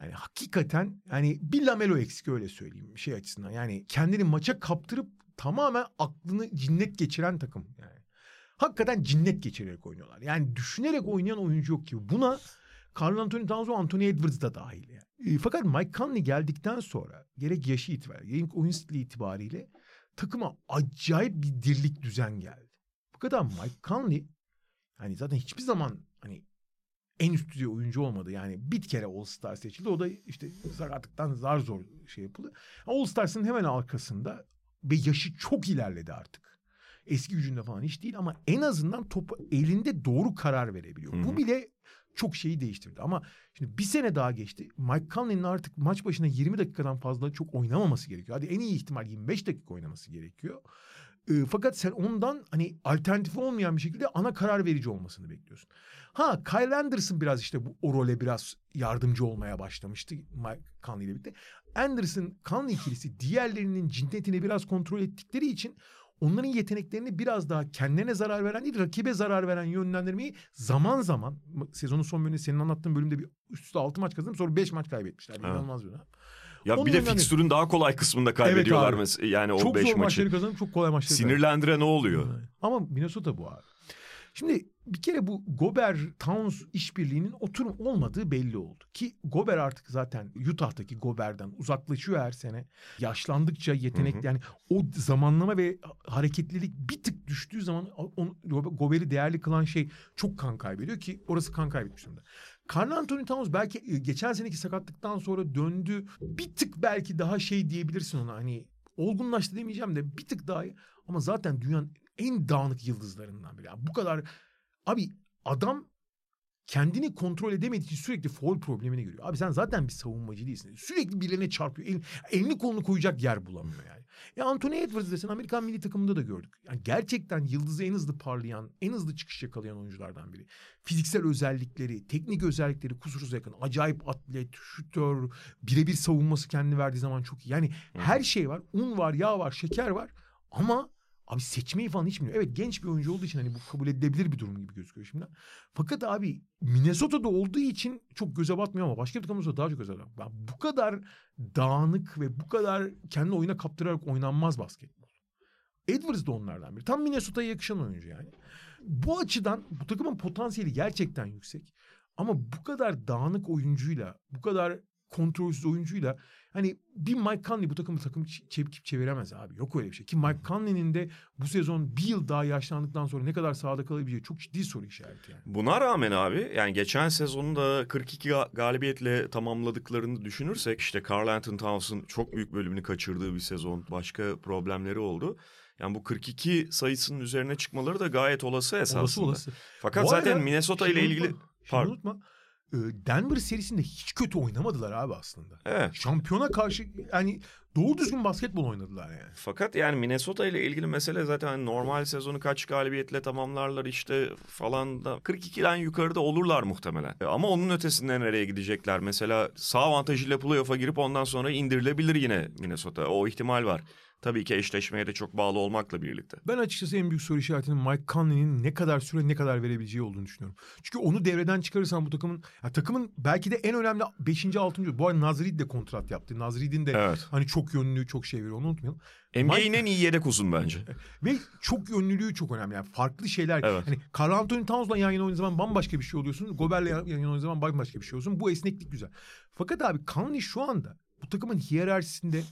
Yani hakikaten yani bir Lamelo eksik öyle söyleyeyim şey açısından. Yani kendini maça kaptırıp tamamen aklını cinnet geçiren takım yani. Hakikaten cinnet geçirerek oynuyorlar. Yani düşünerek oynayan oyuncu yok ki. Buna Carl Anthony Towns Anthony Edwards da dahil yani. E, fakat Mike Conley geldikten sonra gerek yaşı itibariyle, gerek oyun stili itibariyle takıma acayip bir dirlik düzen geldi. Bu kadar Mike Conley hani zaten hiçbir zaman hani en üst düzey oyuncu olmadı. Yani bir kere All Star seçildi. O da işte sakatlıktan zar zor şey yapıldı. All Stars'ın hemen arkasında ve yaşı çok ilerledi artık. Eski gücünde falan hiç değil ama en azından topu elinde doğru karar verebiliyor. Hı-hı. Bu bile çok şeyi değiştirdi. Ama şimdi bir sene daha geçti. Mike Conley'nin artık maç başına 20 dakikadan fazla çok oynamaması gerekiyor. Hadi en iyi ihtimal 25 dakika oynaması gerekiyor. E, fakat sen ondan hani alternatif olmayan bir şekilde ana karar verici olmasını bekliyorsun. Ha Kyle Anderson biraz işte bu o role biraz yardımcı olmaya başlamıştı Mike Conley ile birlikte. Anderson Conley ikilisi diğerlerinin cinnetini biraz kontrol ettikleri için onların yeteneklerini biraz daha kendilerine zarar veren değil rakibe zarar veren yönlendirmeyi zaman zaman sezonun son bölümünde senin anlattığın bölümde bir üst üste 6 maç kazanıp sonra 5 maç kaybetmişler. Evet. İnanılmaz bir dönem. Ya Onun bir de fikstürün daha kolay kısmında kaybediyorlar evet mesela yani o 5 maçı. Çok zor maçları kazanıp çok kolay maçları Sinirlendire ne oluyor? Ama Minnesota bu abi. Şimdi bir kere bu Gober Towns işbirliğinin oturum olmadığı belli oldu. Ki Gober artık zaten Utah'taki Gober'den uzaklaşıyor her sene. Yaşlandıkça yetenek hı hı. yani o zamanlama ve hareketlilik bir tık düştüğü zaman Gober'i değerli kılan şey çok kan kaybediyor ki orası kan kaybetmiş durumda. Carl Anthony Towns belki e, geçen seneki sakatlıktan sonra döndü. Bir tık belki daha şey diyebilirsin ona hani olgunlaştı demeyeceğim de bir tık daha ama zaten dünyanın en dağınık yıldızlarından biri. Yani bu kadar abi adam kendini kontrol edemediği için sürekli foul problemini görüyor. Abi sen zaten bir savunmacı değilsin. Sürekli birilerine çarpıyor. El, elini kolunu koyacak yer bulamıyor yani. Ya Anthony Edwards desen Amerikan milli takımında da gördük. Yani gerçekten yıldızı en hızlı parlayan, en hızlı çıkış yakalayan oyunculardan biri. Fiziksel özellikleri, teknik özellikleri kusursuz yakın. Acayip atlet, şutör, birebir savunması kendini verdiği zaman çok iyi. Yani her şey var. Un var, yağ var, şeker var. Ama Abi seçmeyi falan hiç bilmiyor. Evet genç bir oyuncu olduğu için hani bu kabul edilebilir bir durum gibi gözüküyor şimdi. Fakat abi Minnesota'da olduğu için çok göze batmıyor ama başka bir takımda daha çok göze batıyor. Yani bu kadar dağınık ve bu kadar kendi oyuna kaptırarak oynanmaz basketbol. Edwards da onlardan biri. Tam Minnesota'ya yakışan oyuncu yani. Bu açıdan bu takımın potansiyeli gerçekten yüksek. Ama bu kadar dağınık oyuncuyla, bu kadar kontrolsüz oyuncuyla Hani bir Mike Conley bu takımı takım çevirip çeviremez abi. Yok öyle bir şey. Ki Mike Conley'nin de bu sezon bir yıl daha yaşlandıktan sonra ne kadar sahada kalabileceği çok ciddi soru işareti yani. Buna rağmen abi yani geçen sezonunda 42 galibiyetle tamamladıklarını düşünürsek işte Carl Anthony Towns'ın çok büyük bölümünü kaçırdığı bir sezon. Başka problemleri oldu. Yani bu 42 sayısının üzerine çıkmaları da gayet olası esasında. Olası olası. Fakat bu zaten Minnesota ile ilgili... Unutma, Pardon. unutma Denver serisinde hiç kötü oynamadılar abi aslında. Evet. Şampiyona karşı yani doğru düzgün basketbol oynadılar yani. Fakat yani Minnesota ile ilgili mesele zaten hani normal sezonu kaç galibiyetle tamamlarlar işte falan da 42'den yukarıda olurlar muhtemelen. E, ama onun ötesinde nereye gidecekler? Mesela sağ avantajıyla playoff'a girip ondan sonra indirilebilir yine Minnesota. O ihtimal var. Tabii ki eşleşmeye de çok bağlı olmakla birlikte. Ben açıkçası en büyük soru işaretinin Mike Conley'nin ne kadar süre ne kadar verebileceği olduğunu düşünüyorum. Çünkü onu devreden çıkarırsan bu takımın ya takımın belki de en önemli 5. 6. bu arada Nazrid de kontrat yaptı. Nazrid'in de evet. hani çok yönlü çok şey veriyor onu unutmayalım. NBA'nin en iyi yedek uzun bence. Ve çok yönlülüğü çok önemli. Yani farklı şeyler. Evet. Hani Carl Anthony Towns'la yan yana oynadığı zaman bambaşka bir şey oluyorsun. Gober'le yan yana oynadığı zaman bambaşka bir şey oluyorsun. Bu esneklik güzel. Fakat abi Conley şu anda bu takımın hiyerarşisinde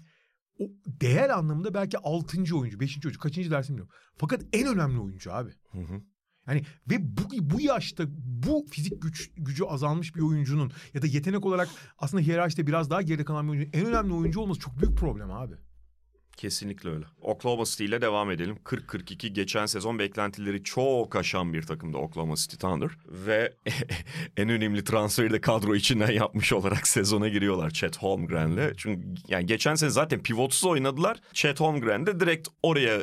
o değer anlamında belki altıncı oyuncu, beşinci oyuncu, kaçıncı dersim bilmiyorum. Fakat en önemli oyuncu abi. Hı hı. Yani ve bu, bu yaşta bu fizik güç gücü azalmış bir oyuncunun ya da yetenek olarak aslında hiyerarşide biraz daha geride kalan bir oyuncunun en önemli oyuncu olması çok büyük problem abi. Kesinlikle öyle. Oklahoma City ile devam edelim. 40-42 geçen sezon beklentileri çok aşan bir takımdı Oklahoma City Thunder. Ve en önemli transferi de kadro içinden yapmış olarak sezona giriyorlar Chet Holmgren'le. Çünkü yani geçen sene zaten pivotsuz oynadılar. Chet Holmgren de direkt oraya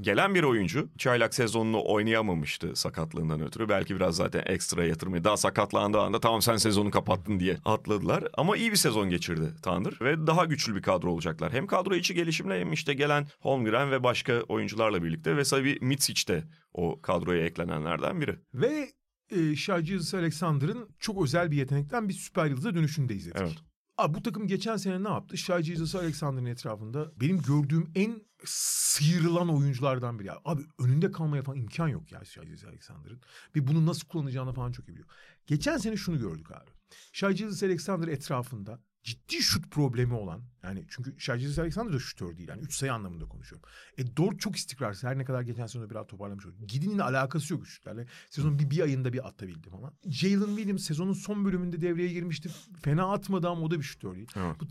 gelen bir oyuncu çaylak sezonunu oynayamamıştı sakatlığından ötürü. Belki biraz zaten ekstra yatırmayı daha sakatlandığı anda tamam sen sezonu kapattın diye atladılar. Ama iyi bir sezon geçirdi Tanrı ve daha güçlü bir kadro olacaklar. Hem kadro içi gelişimle hem işte gelen Holmgren ve başka oyuncularla birlikte ve tabii Mitsic de o kadroya eklenenlerden biri. Ve e, Shai Alexander'ın çok özel bir yetenekten bir süper yıldıza dönüşünü de izledik. Evet. Abi bu takım geçen sene ne yaptı? Shai Jesus Alexander'ın etrafında benim gördüğüm en sıyrılan oyunculardan biri. Abi önünde kalmaya falan imkan yok ya Shai Jesus Alexander'ın. Ve bunu nasıl kullanacağını falan çok iyi biliyor. Geçen sene şunu gördük abi. Shai Jesus Alexander etrafında ciddi şut problemi olan yani çünkü Şarjis Alexander da şutör değil. Yani üç sayı anlamında konuşuyorum. E Dort çok istikrarsız. Her ne kadar geçen sene biraz toparlamış oldu. Gidin'in alakası yok şutlarla. Sezonun bir, bir ayında bir atabildim ama. Jalen Williams sezonun son bölümünde devreye girmişti. Fena atmadı ama o da bir şutör değil. Bu,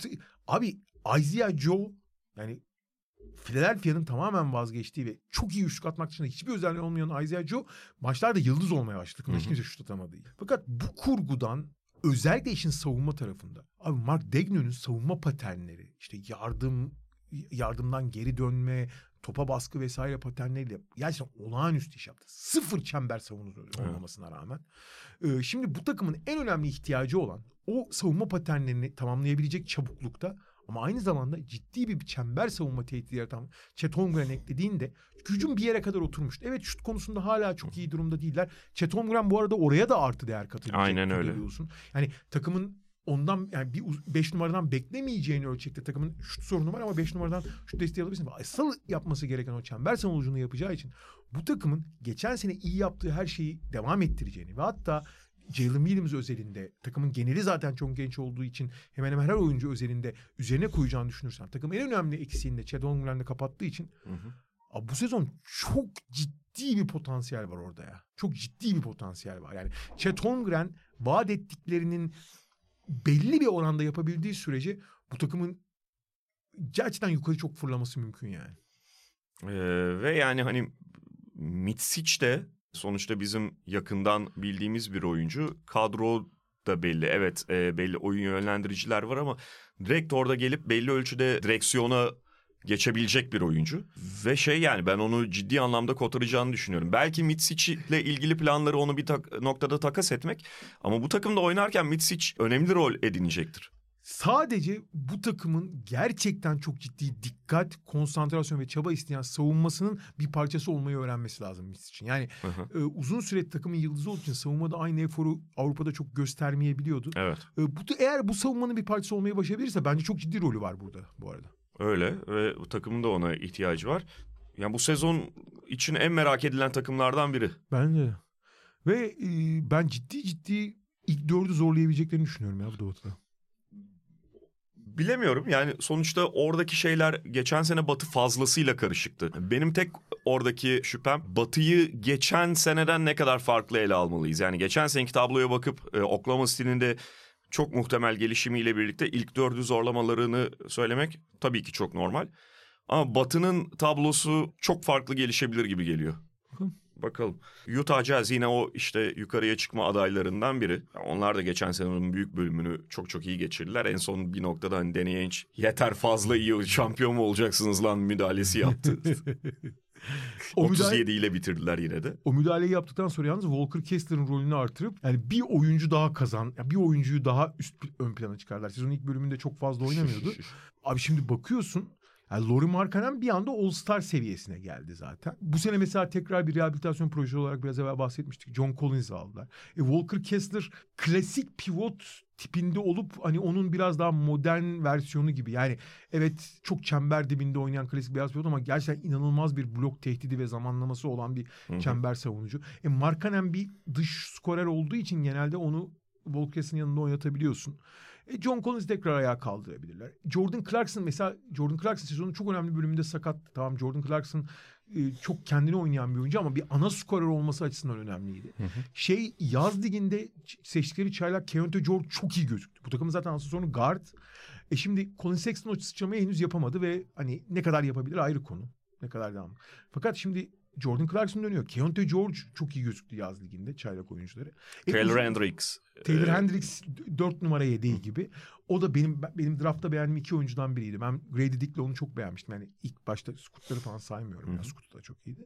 abi Isaiah Joe yani Philadelphia'nın tamamen vazgeçtiği ve çok iyi üçlük atmak dışında hiçbir özelliği olmayan Isaiah Joe maçlarda yıldız olmaya başladı. Hiç kimse şut atamadı. Fakat bu kurgudan özellikle işin savunma tarafında. Abi Mark Dagnon'un savunma paternleri işte yardım yardımdan geri dönme, topa baskı vesaire paternleriyle gerçekten olağanüstü iş yaptı. Sıfır çember savunucu olmamasına rağmen. Ee, şimdi bu takımın en önemli ihtiyacı olan o savunma paternlerini tamamlayabilecek çabuklukta ama aynı zamanda ciddi bir çember savunma tehdidi yaratan Chet Holmgren eklediğinde gücün bir yere kadar oturmuştu. Evet şut konusunda hala çok iyi durumda değiller. Chet Holmgren bu arada oraya da artı değer katacak. Aynen öyle. Yani takımın ondan yani bir 5 numaradan beklemeyeceğini ölçekte takımın şut sorunu var ama 5 numaradan şut desteği alabilirsin. Asıl yapması gereken o çember savunucunu yapacağı için bu takımın geçen sene iyi yaptığı her şeyi devam ettireceğini ve hatta Jalen Williams özelinde takımın geneli zaten çok genç olduğu için hemen hemen her oyuncu özelinde üzerine koyacağını düşünürsem takımın en önemli eksiğini de Chad Holmgren'le kapattığı için hı hı. Abi bu sezon çok ciddi bir potansiyel var orada ya. Çok ciddi bir potansiyel var. Yani Chet Holmgren vaat ettiklerinin belli bir oranda yapabildiği sürece bu takımın gerçekten yukarı çok fırlaması mümkün yani. Ee, ve yani hani Mitsic de sonuçta bizim yakından bildiğimiz bir oyuncu. Kadro da belli. Evet e, belli oyun yönlendiriciler var ama direkt orada gelip belli ölçüde direksiyona geçebilecek bir oyuncu. Ve şey yani ben onu ciddi anlamda kotaracağını düşünüyorum. Belki Mitsic ile ilgili planları onu bir tak- noktada takas etmek. Ama bu takımda oynarken Mitsic önemli rol edinecektir. Sadece bu takımın gerçekten çok ciddi dikkat, konsantrasyon ve çaba isteyen savunmasının bir parçası olmayı öğrenmesi lazım Mitsic için. Yani e, uzun süre takımın yıldızı olduğu için savunmada aynı eforu Avrupa'da çok göstermeyebiliyordu. Evet. E, bu, eğer bu savunmanın bir parçası olmayı başarabilirse bence çok ciddi rolü var burada bu arada. Öyle ve takımın da ona ihtiyacı var. Yani bu sezon için en merak edilen takımlardan biri. Bence. Ve e, ben ciddi ciddi ilk dördü zorlayabileceklerini düşünüyorum ya bu Doğu'da. Bilemiyorum yani sonuçta oradaki şeyler geçen sene Batı fazlasıyla karışıktı. Benim tek oradaki şüphem Batı'yı geçen seneden ne kadar farklı ele almalıyız. Yani geçen seneki tabloya bakıp e, Oklahoma stilinde çok muhtemel gelişimiyle birlikte ilk dördü zorlamalarını söylemek tabii ki çok normal. Ama Batı'nın tablosu çok farklı gelişebilir gibi geliyor. Bakalım. Utah Jazz yine o işte yukarıya çıkma adaylarından biri. Onlar da geçen senenin büyük bölümünü çok çok iyi geçirdiler. En son bir noktada hani Danny Ainge yeter fazla iyi şampiyon mu olacaksınız lan müdahalesi yaptı. o 37 müdahale, ile bitirdiler yine de. O müdahaleyi yaptıktan sonra yalnız Walker Kessler'ın rolünü artırıp yani bir oyuncu daha kazan, yani bir oyuncuyu daha üst ön plana çıkardılar. Sezonun ilk bölümünde çok fazla oynamıyordu. Abi şimdi bakıyorsun yani Lori Markkanen bir anda All-Star seviyesine geldi zaten. Bu sene mesela tekrar bir rehabilitasyon projesi olarak biraz evvel bahsetmiştik. John Collins'i aldılar. E, Walker Kessler klasik pivot tipinde olup hani onun biraz daha modern versiyonu gibi. Yani evet çok çember dibinde oynayan klasik beyaz pivot ama gerçekten inanılmaz bir blok tehdidi ve zamanlaması olan bir Hı-hı. çember savunucu. E Markkanen bir dış skorer olduğu için genelde onu Volkes'in yanında oynatabiliyorsun. E, John Collins tekrar ayağa kaldırabilirler. Jordan Clarkson mesela Jordan Clarkson sezonun çok önemli bölümünde sakat. Tamam Jordan Clarkson e, çok kendini oynayan bir oyuncu ama bir ana skorer olması açısından önemliydi. Hı hı. Şey yaz liginde seçtikleri çaylak Keontae George çok iyi gözüktü. Bu takımın zaten asıl sonu guard. E şimdi Colin Sexton o sıçramayı henüz yapamadı ve hani ne kadar yapabilir ayrı konu. Ne kadar devam. Fakat şimdi Jordan Clarkson dönüyor. Keontae George çok iyi gözüktü yaz liginde çaylak oyuncuları. E, Taylor e, Hendricks. Taylor ee... Hendricks 4 numara yedeği gibi. O da benim benim draftta beğendiğim iki oyuncudan biriydi. Ben Grady Dick'le onu çok beğenmiştim. Yani ilk başta Scoot'ları falan saymıyorum. Ya. Scoot da çok iyiydi.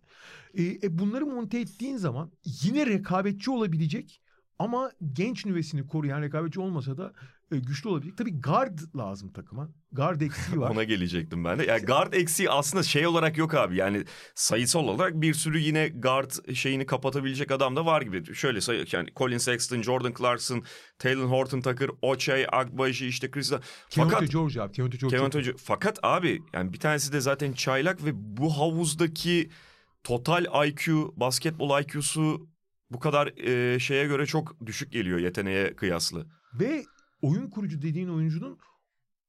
E, e, bunları monte ettiğin zaman yine rekabetçi olabilecek ama genç nüvesini koruyan rekabetçi olmasa da güçlü olabilecek. Tabii guard lazım takıma. Guard eksiği var. Ona gelecektim ben de. Yani guard eksiği aslında şey olarak yok abi. Yani sayısal olarak bir sürü yine guard şeyini kapatabilecek adam da var gibi. Şöyle say yani Colin Sexton, Jordan Clarkson, Taylor Horton Tucker, Ochai, Agbaji işte Chris. Fakat George abi. Keontae George. Keontae George. Fakat abi yani bir tanesi de zaten çaylak ve bu havuzdaki total IQ, basketbol IQ'su bu kadar e, şeye göre çok düşük geliyor yeteneğe kıyaslı. Ve oyun kurucu dediğin oyuncunun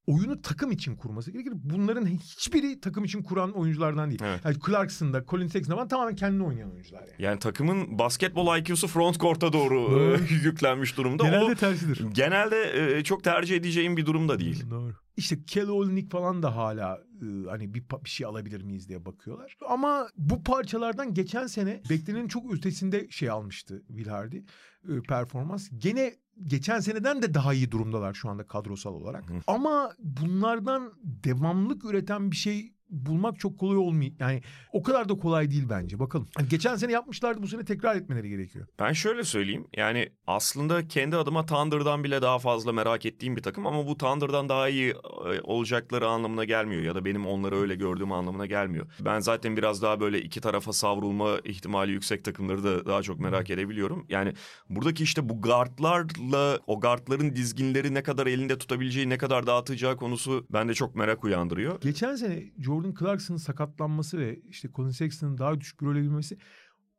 oyunu takım için kurması gerekir. Bunların hiçbiri takım için kuran oyunculardan değil. Evet. Yani Clarkson'da, Colin Sexton'da falan tamamen kendini oynayan oyuncular yani. Yani takımın basketbol IQ'su front court'a doğru e, yüklenmiş durumda. Genelde o, tersidir. Genelde e, çok tercih edeceğim bir durum da değil. Doğru. İşte Kelly Olynyk falan da hala e, hani bir, bir şey alabilir miyiz diye bakıyorlar. Ama bu parçalardan geçen sene beklenenin çok ötesinde şey almıştı Will Hardy e, performans. Gene geçen seneden de daha iyi durumdalar şu anda kadrosal olarak. Hı. Ama bunlardan devamlık üreten bir şey bulmak çok kolay olmuyor. Yani o kadar da kolay değil bence. Bakalım. Yani geçen sene yapmışlardı bu sene tekrar etmeleri gerekiyor. Ben şöyle söyleyeyim. Yani aslında kendi adıma Thunder'dan bile daha fazla merak ettiğim bir takım ama bu Thunder'dan daha iyi e, olacakları anlamına gelmiyor ya da benim onları öyle gördüğüm anlamına gelmiyor. Ben zaten biraz daha böyle iki tarafa savrulma ihtimali yüksek takımları da daha çok merak edebiliyorum. Yani buradaki işte bu guardlarla o guardların dizginleri ne kadar elinde tutabileceği, ne kadar dağıtacağı konusu bende çok merak uyandırıyor. Geçen sene Jordan Clarkson'ın sakatlanması ve işte Colin Sexton'ın daha düşük rol alabilmesi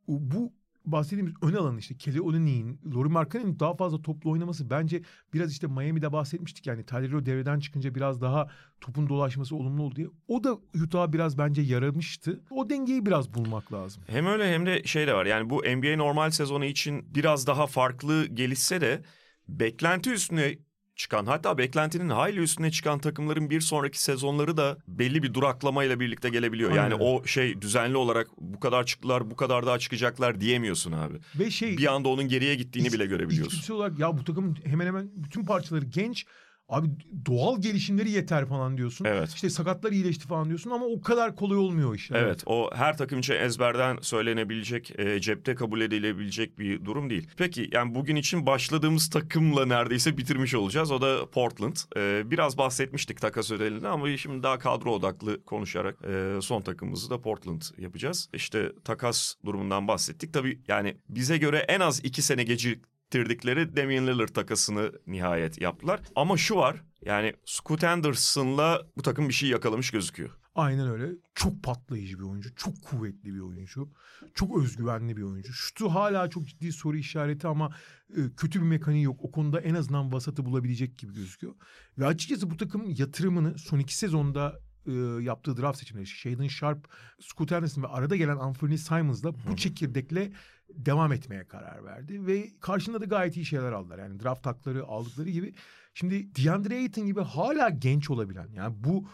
bu bahsettiğimiz ön alanı işte Kelly Olynyk'in, Laurie Markkanen'in daha fazla toplu oynaması bence biraz işte Miami'de bahsetmiştik yani Tyler Hero devreden çıkınca biraz daha topun dolaşması olumlu oldu diye. O da Utah'a biraz bence yaramıştı. O dengeyi biraz bulmak lazım. Hem öyle hem de şey de var yani bu NBA normal sezonu için biraz daha farklı gelişse de beklenti üstüne çıkan hatta beklentinin hayli üstüne çıkan takımların bir sonraki sezonları da belli bir duraklamayla birlikte gelebiliyor. Aynen. Yani o şey düzenli olarak bu kadar çıktılar bu kadar daha çıkacaklar diyemiyorsun abi. Ve şey bir anda onun geriye gittiğini iç, bile görebiliyorsun. İçgüdüsel olarak ya bu takımın hemen hemen bütün parçaları genç Abi doğal gelişimleri yeter falan diyorsun. Evet. İşte sakatlar iyileşti falan diyorsun ama o kadar kolay olmuyor iş. Evet, evet o her takım için ezberden söylenebilecek, e, cepte kabul edilebilecek bir durum değil. Peki yani bugün için başladığımız takımla neredeyse bitirmiş olacağız. O da Portland. E, biraz bahsetmiştik takas ödelinde ama şimdi daha kadro odaklı konuşarak e, son takımımızı da Portland yapacağız. İşte takas durumundan bahsettik. Tabii yani bize göre en az iki sene gecik ettirdikleri Damian Lillard takasını nihayet yaptılar. Ama şu var yani Scoot Anderson'la bu takım bir şey yakalamış gözüküyor. Aynen öyle. Çok patlayıcı bir oyuncu. Çok kuvvetli bir oyuncu. Çok özgüvenli bir oyuncu. Şutu hala çok ciddi soru işareti ama e, kötü bir mekaniği yok. O konuda en azından vasatı bulabilecek gibi gözüküyor. Ve açıkçası bu takım yatırımını son iki sezonda e, yaptığı draft seçimleri Shaden Sharp, Scoot Anderson ve arada gelen Anthony Simons'la bu çekirdekle devam etmeye karar verdi. Ve karşında da gayet iyi şeyler aldılar. Yani draft hakları aldıkları gibi. Şimdi DeAndre Ayton gibi hala genç olabilen yani bu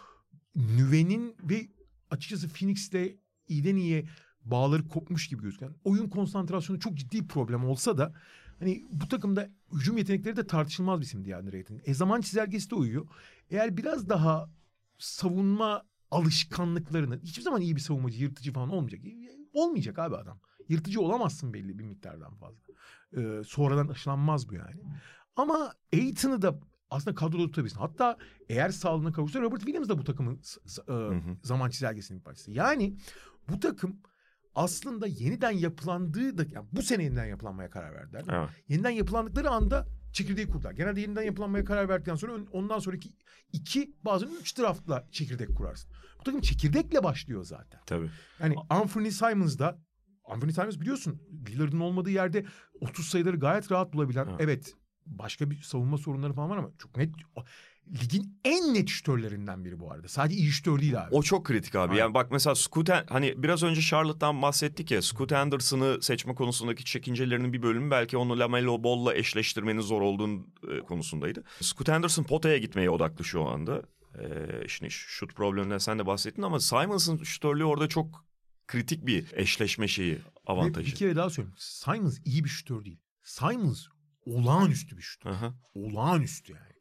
nüvenin ve açıkçası Phoenix'te iyiden iyiye bağları kopmuş gibi gözüken oyun konsantrasyonu çok ciddi problem olsa da hani bu takımda hücum yetenekleri de tartışılmaz bir isim DeAndre Ayton. E zaman çizelgesi de uyuyor. Eğer biraz daha savunma alışkanlıklarını hiçbir zaman iyi bir savunmacı, yırtıcı falan olmayacak. Olmayacak abi adam. Yırtıcı olamazsın belli bir miktardan fazla. Ee, sonradan aşılanmaz bu yani. Ama Aiton'u da aslında kadroda tutabilirsin. Hatta eğer sağlığına kavuşsa Robert Williams da bu takımın e, zaman çizelgesinin bir parçası. Yani bu takım aslında yeniden yapılandığı da yani bu sene yeniden yapılanmaya karar verdiler. Evet. Yeniden yapılandıkları anda çekirdeği kurdular. Genelde yeniden yapılanmaya karar verdikten sonra ondan sonraki iki bazen üç draftla çekirdek kurarsın. Bu takım çekirdekle başlıyor zaten. Tabii. Yani Anthony Simons da Anthony Simons biliyorsun Lillard'ın olmadığı yerde 30 sayıları gayet rahat bulabilen. Ha. Evet başka bir savunma sorunları falan var ama çok net ligin en net şütörlerinden biri bu arada. Sadece iyi şütör değil abi. O çok kritik abi. Aynen. Yani bak mesela Scoot hani biraz önce Charlotte'dan bahsettik ya. Scoot Anderson'ı seçme konusundaki çekincelerinin bir bölümü belki onu Lamelo Ball'la eşleştirmenin zor olduğu e, konusundaydı. Scoot Anderson potaya gitmeye odaklı şu anda. Ee, işte şut probleminden sen de bahsettin ama Simons'ın şütörlüğü orada çok kritik bir eşleşme şeyi avantajı. Ve bir kere daha söyleyeyim. Simons iyi bir şutör değil. Simons olağanüstü bir şutör. Aha. Olağanüstü yani.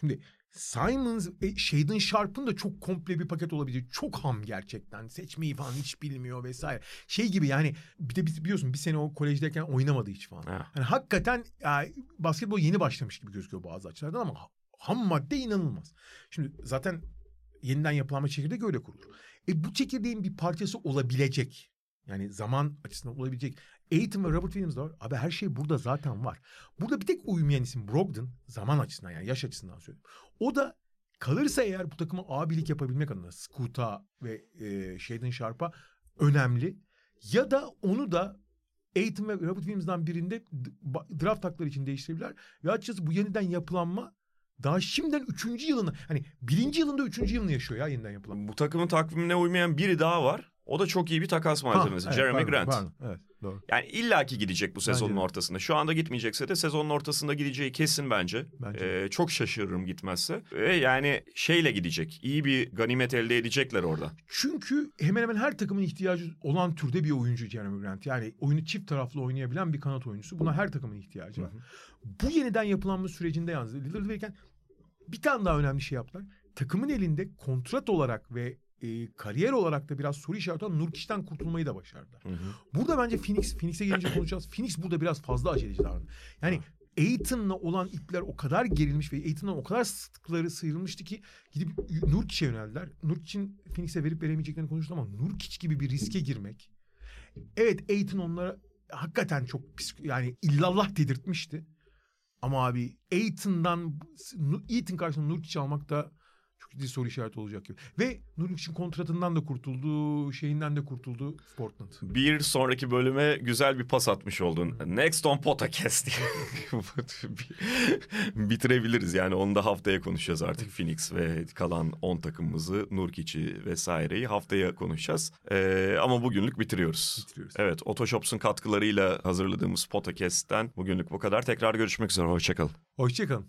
Şimdi Simons, e, Shaden Sharp'ın da çok komple bir paket olabilir. Çok ham gerçekten. Seçmeyi falan hiç bilmiyor vesaire. Şey gibi yani bir de biliyorsun bir sene o kolejdeyken oynamadı hiç falan. Ha. Yani hakikaten yani basketbol yeni başlamış gibi gözüküyor bazı açılardan ama ham madde inanılmaz. Şimdi zaten yeniden yapılanma çekirdek öyle kurulur. E bu çekirdeğin bir parçası olabilecek. Yani zaman açısından olabilecek. Aiton ve Robert Williams var. Abi her şey burada zaten var. Burada bir tek uyumayan isim Brogdon. Zaman açısından yani yaş açısından söylüyorum. O da kalırsa eğer bu takıma abilik yapabilmek adına Scoot'a ve e, Shaden Sharp'a önemli. Ya da onu da Aiton ve Robert Williams'dan birinde draft hakları için değiştirebilirler. Ve açıkçası bu yeniden yapılanma daha şimdiden üçüncü yılını hani birinci yılında üçüncü yılını yaşıyor ya yeniden yapılan. Bu takımın takvimine uymayan biri daha var. O da çok iyi bir takas malzemesi. Ha, evet, Jeremy pardon, Grant. Pardon, evet, doğru. Yani illaki gidecek bu sezonun bence ortasında. Şu anda gitmeyecekse de sezonun ortasında gideceği kesin bence. bence. Ee, çok şaşırırım gitmezse. Ve yani şeyle gidecek. İyi bir ganimet elde edecekler orada. Çünkü hemen hemen her takımın ihtiyacı olan türde bir oyuncu Jeremy Grant. Yani oyunu çift taraflı oynayabilen bir kanat oyuncusu. Buna her takımın ihtiyacı var. Hı hı. Bu yeniden yapılanma sürecinde yalnız Lillard verirken bir tane daha önemli şey yaptılar. Takımın elinde kontrat olarak ve e, kariyer olarak da biraz soru işareti olan Nurkic'ten kurtulmayı da başardılar. Hı hı. Burada bence Phoenix, Phoenix'e gelince konuşacağız. Phoenix burada biraz fazla aceleci davrandı. Yani Aiton'la olan ipler o kadar gerilmiş ve Aiton'dan o kadar sıkları sıyrılmıştı ki gidip Nurkic'e yöneldiler. Nurkic'in Phoenix'e verip veremeyeceklerini konuştu ama Nurkic gibi bir riske girmek. Evet Aiton onlara hakikaten çok yani illallah dedirtmişti. Ama abi Aiton'dan Aiton karşısında Nurkic almak da ciddi soru işareti olacak gibi. Ve Nurkic'in kontratından da kurtuldu, şeyinden de kurtuldu Portland. Bir sonraki bölüme güzel bir pas atmış oldun. Next on podcast Bitirebiliriz yani onu da haftaya konuşacağız artık. Phoenix ve kalan 10 takımımızı, Nurkic'i vesaireyi haftaya konuşacağız. Ee, ama bugünlük bitiriyoruz. bitiriyoruz. Evet, Otoshops'un katkılarıyla hazırladığımız podcast'ten bugünlük bu kadar. Tekrar görüşmek üzere. Hoşçakalın. Hoşçakalın.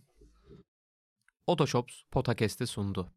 Otoshops Podcast'i sundu.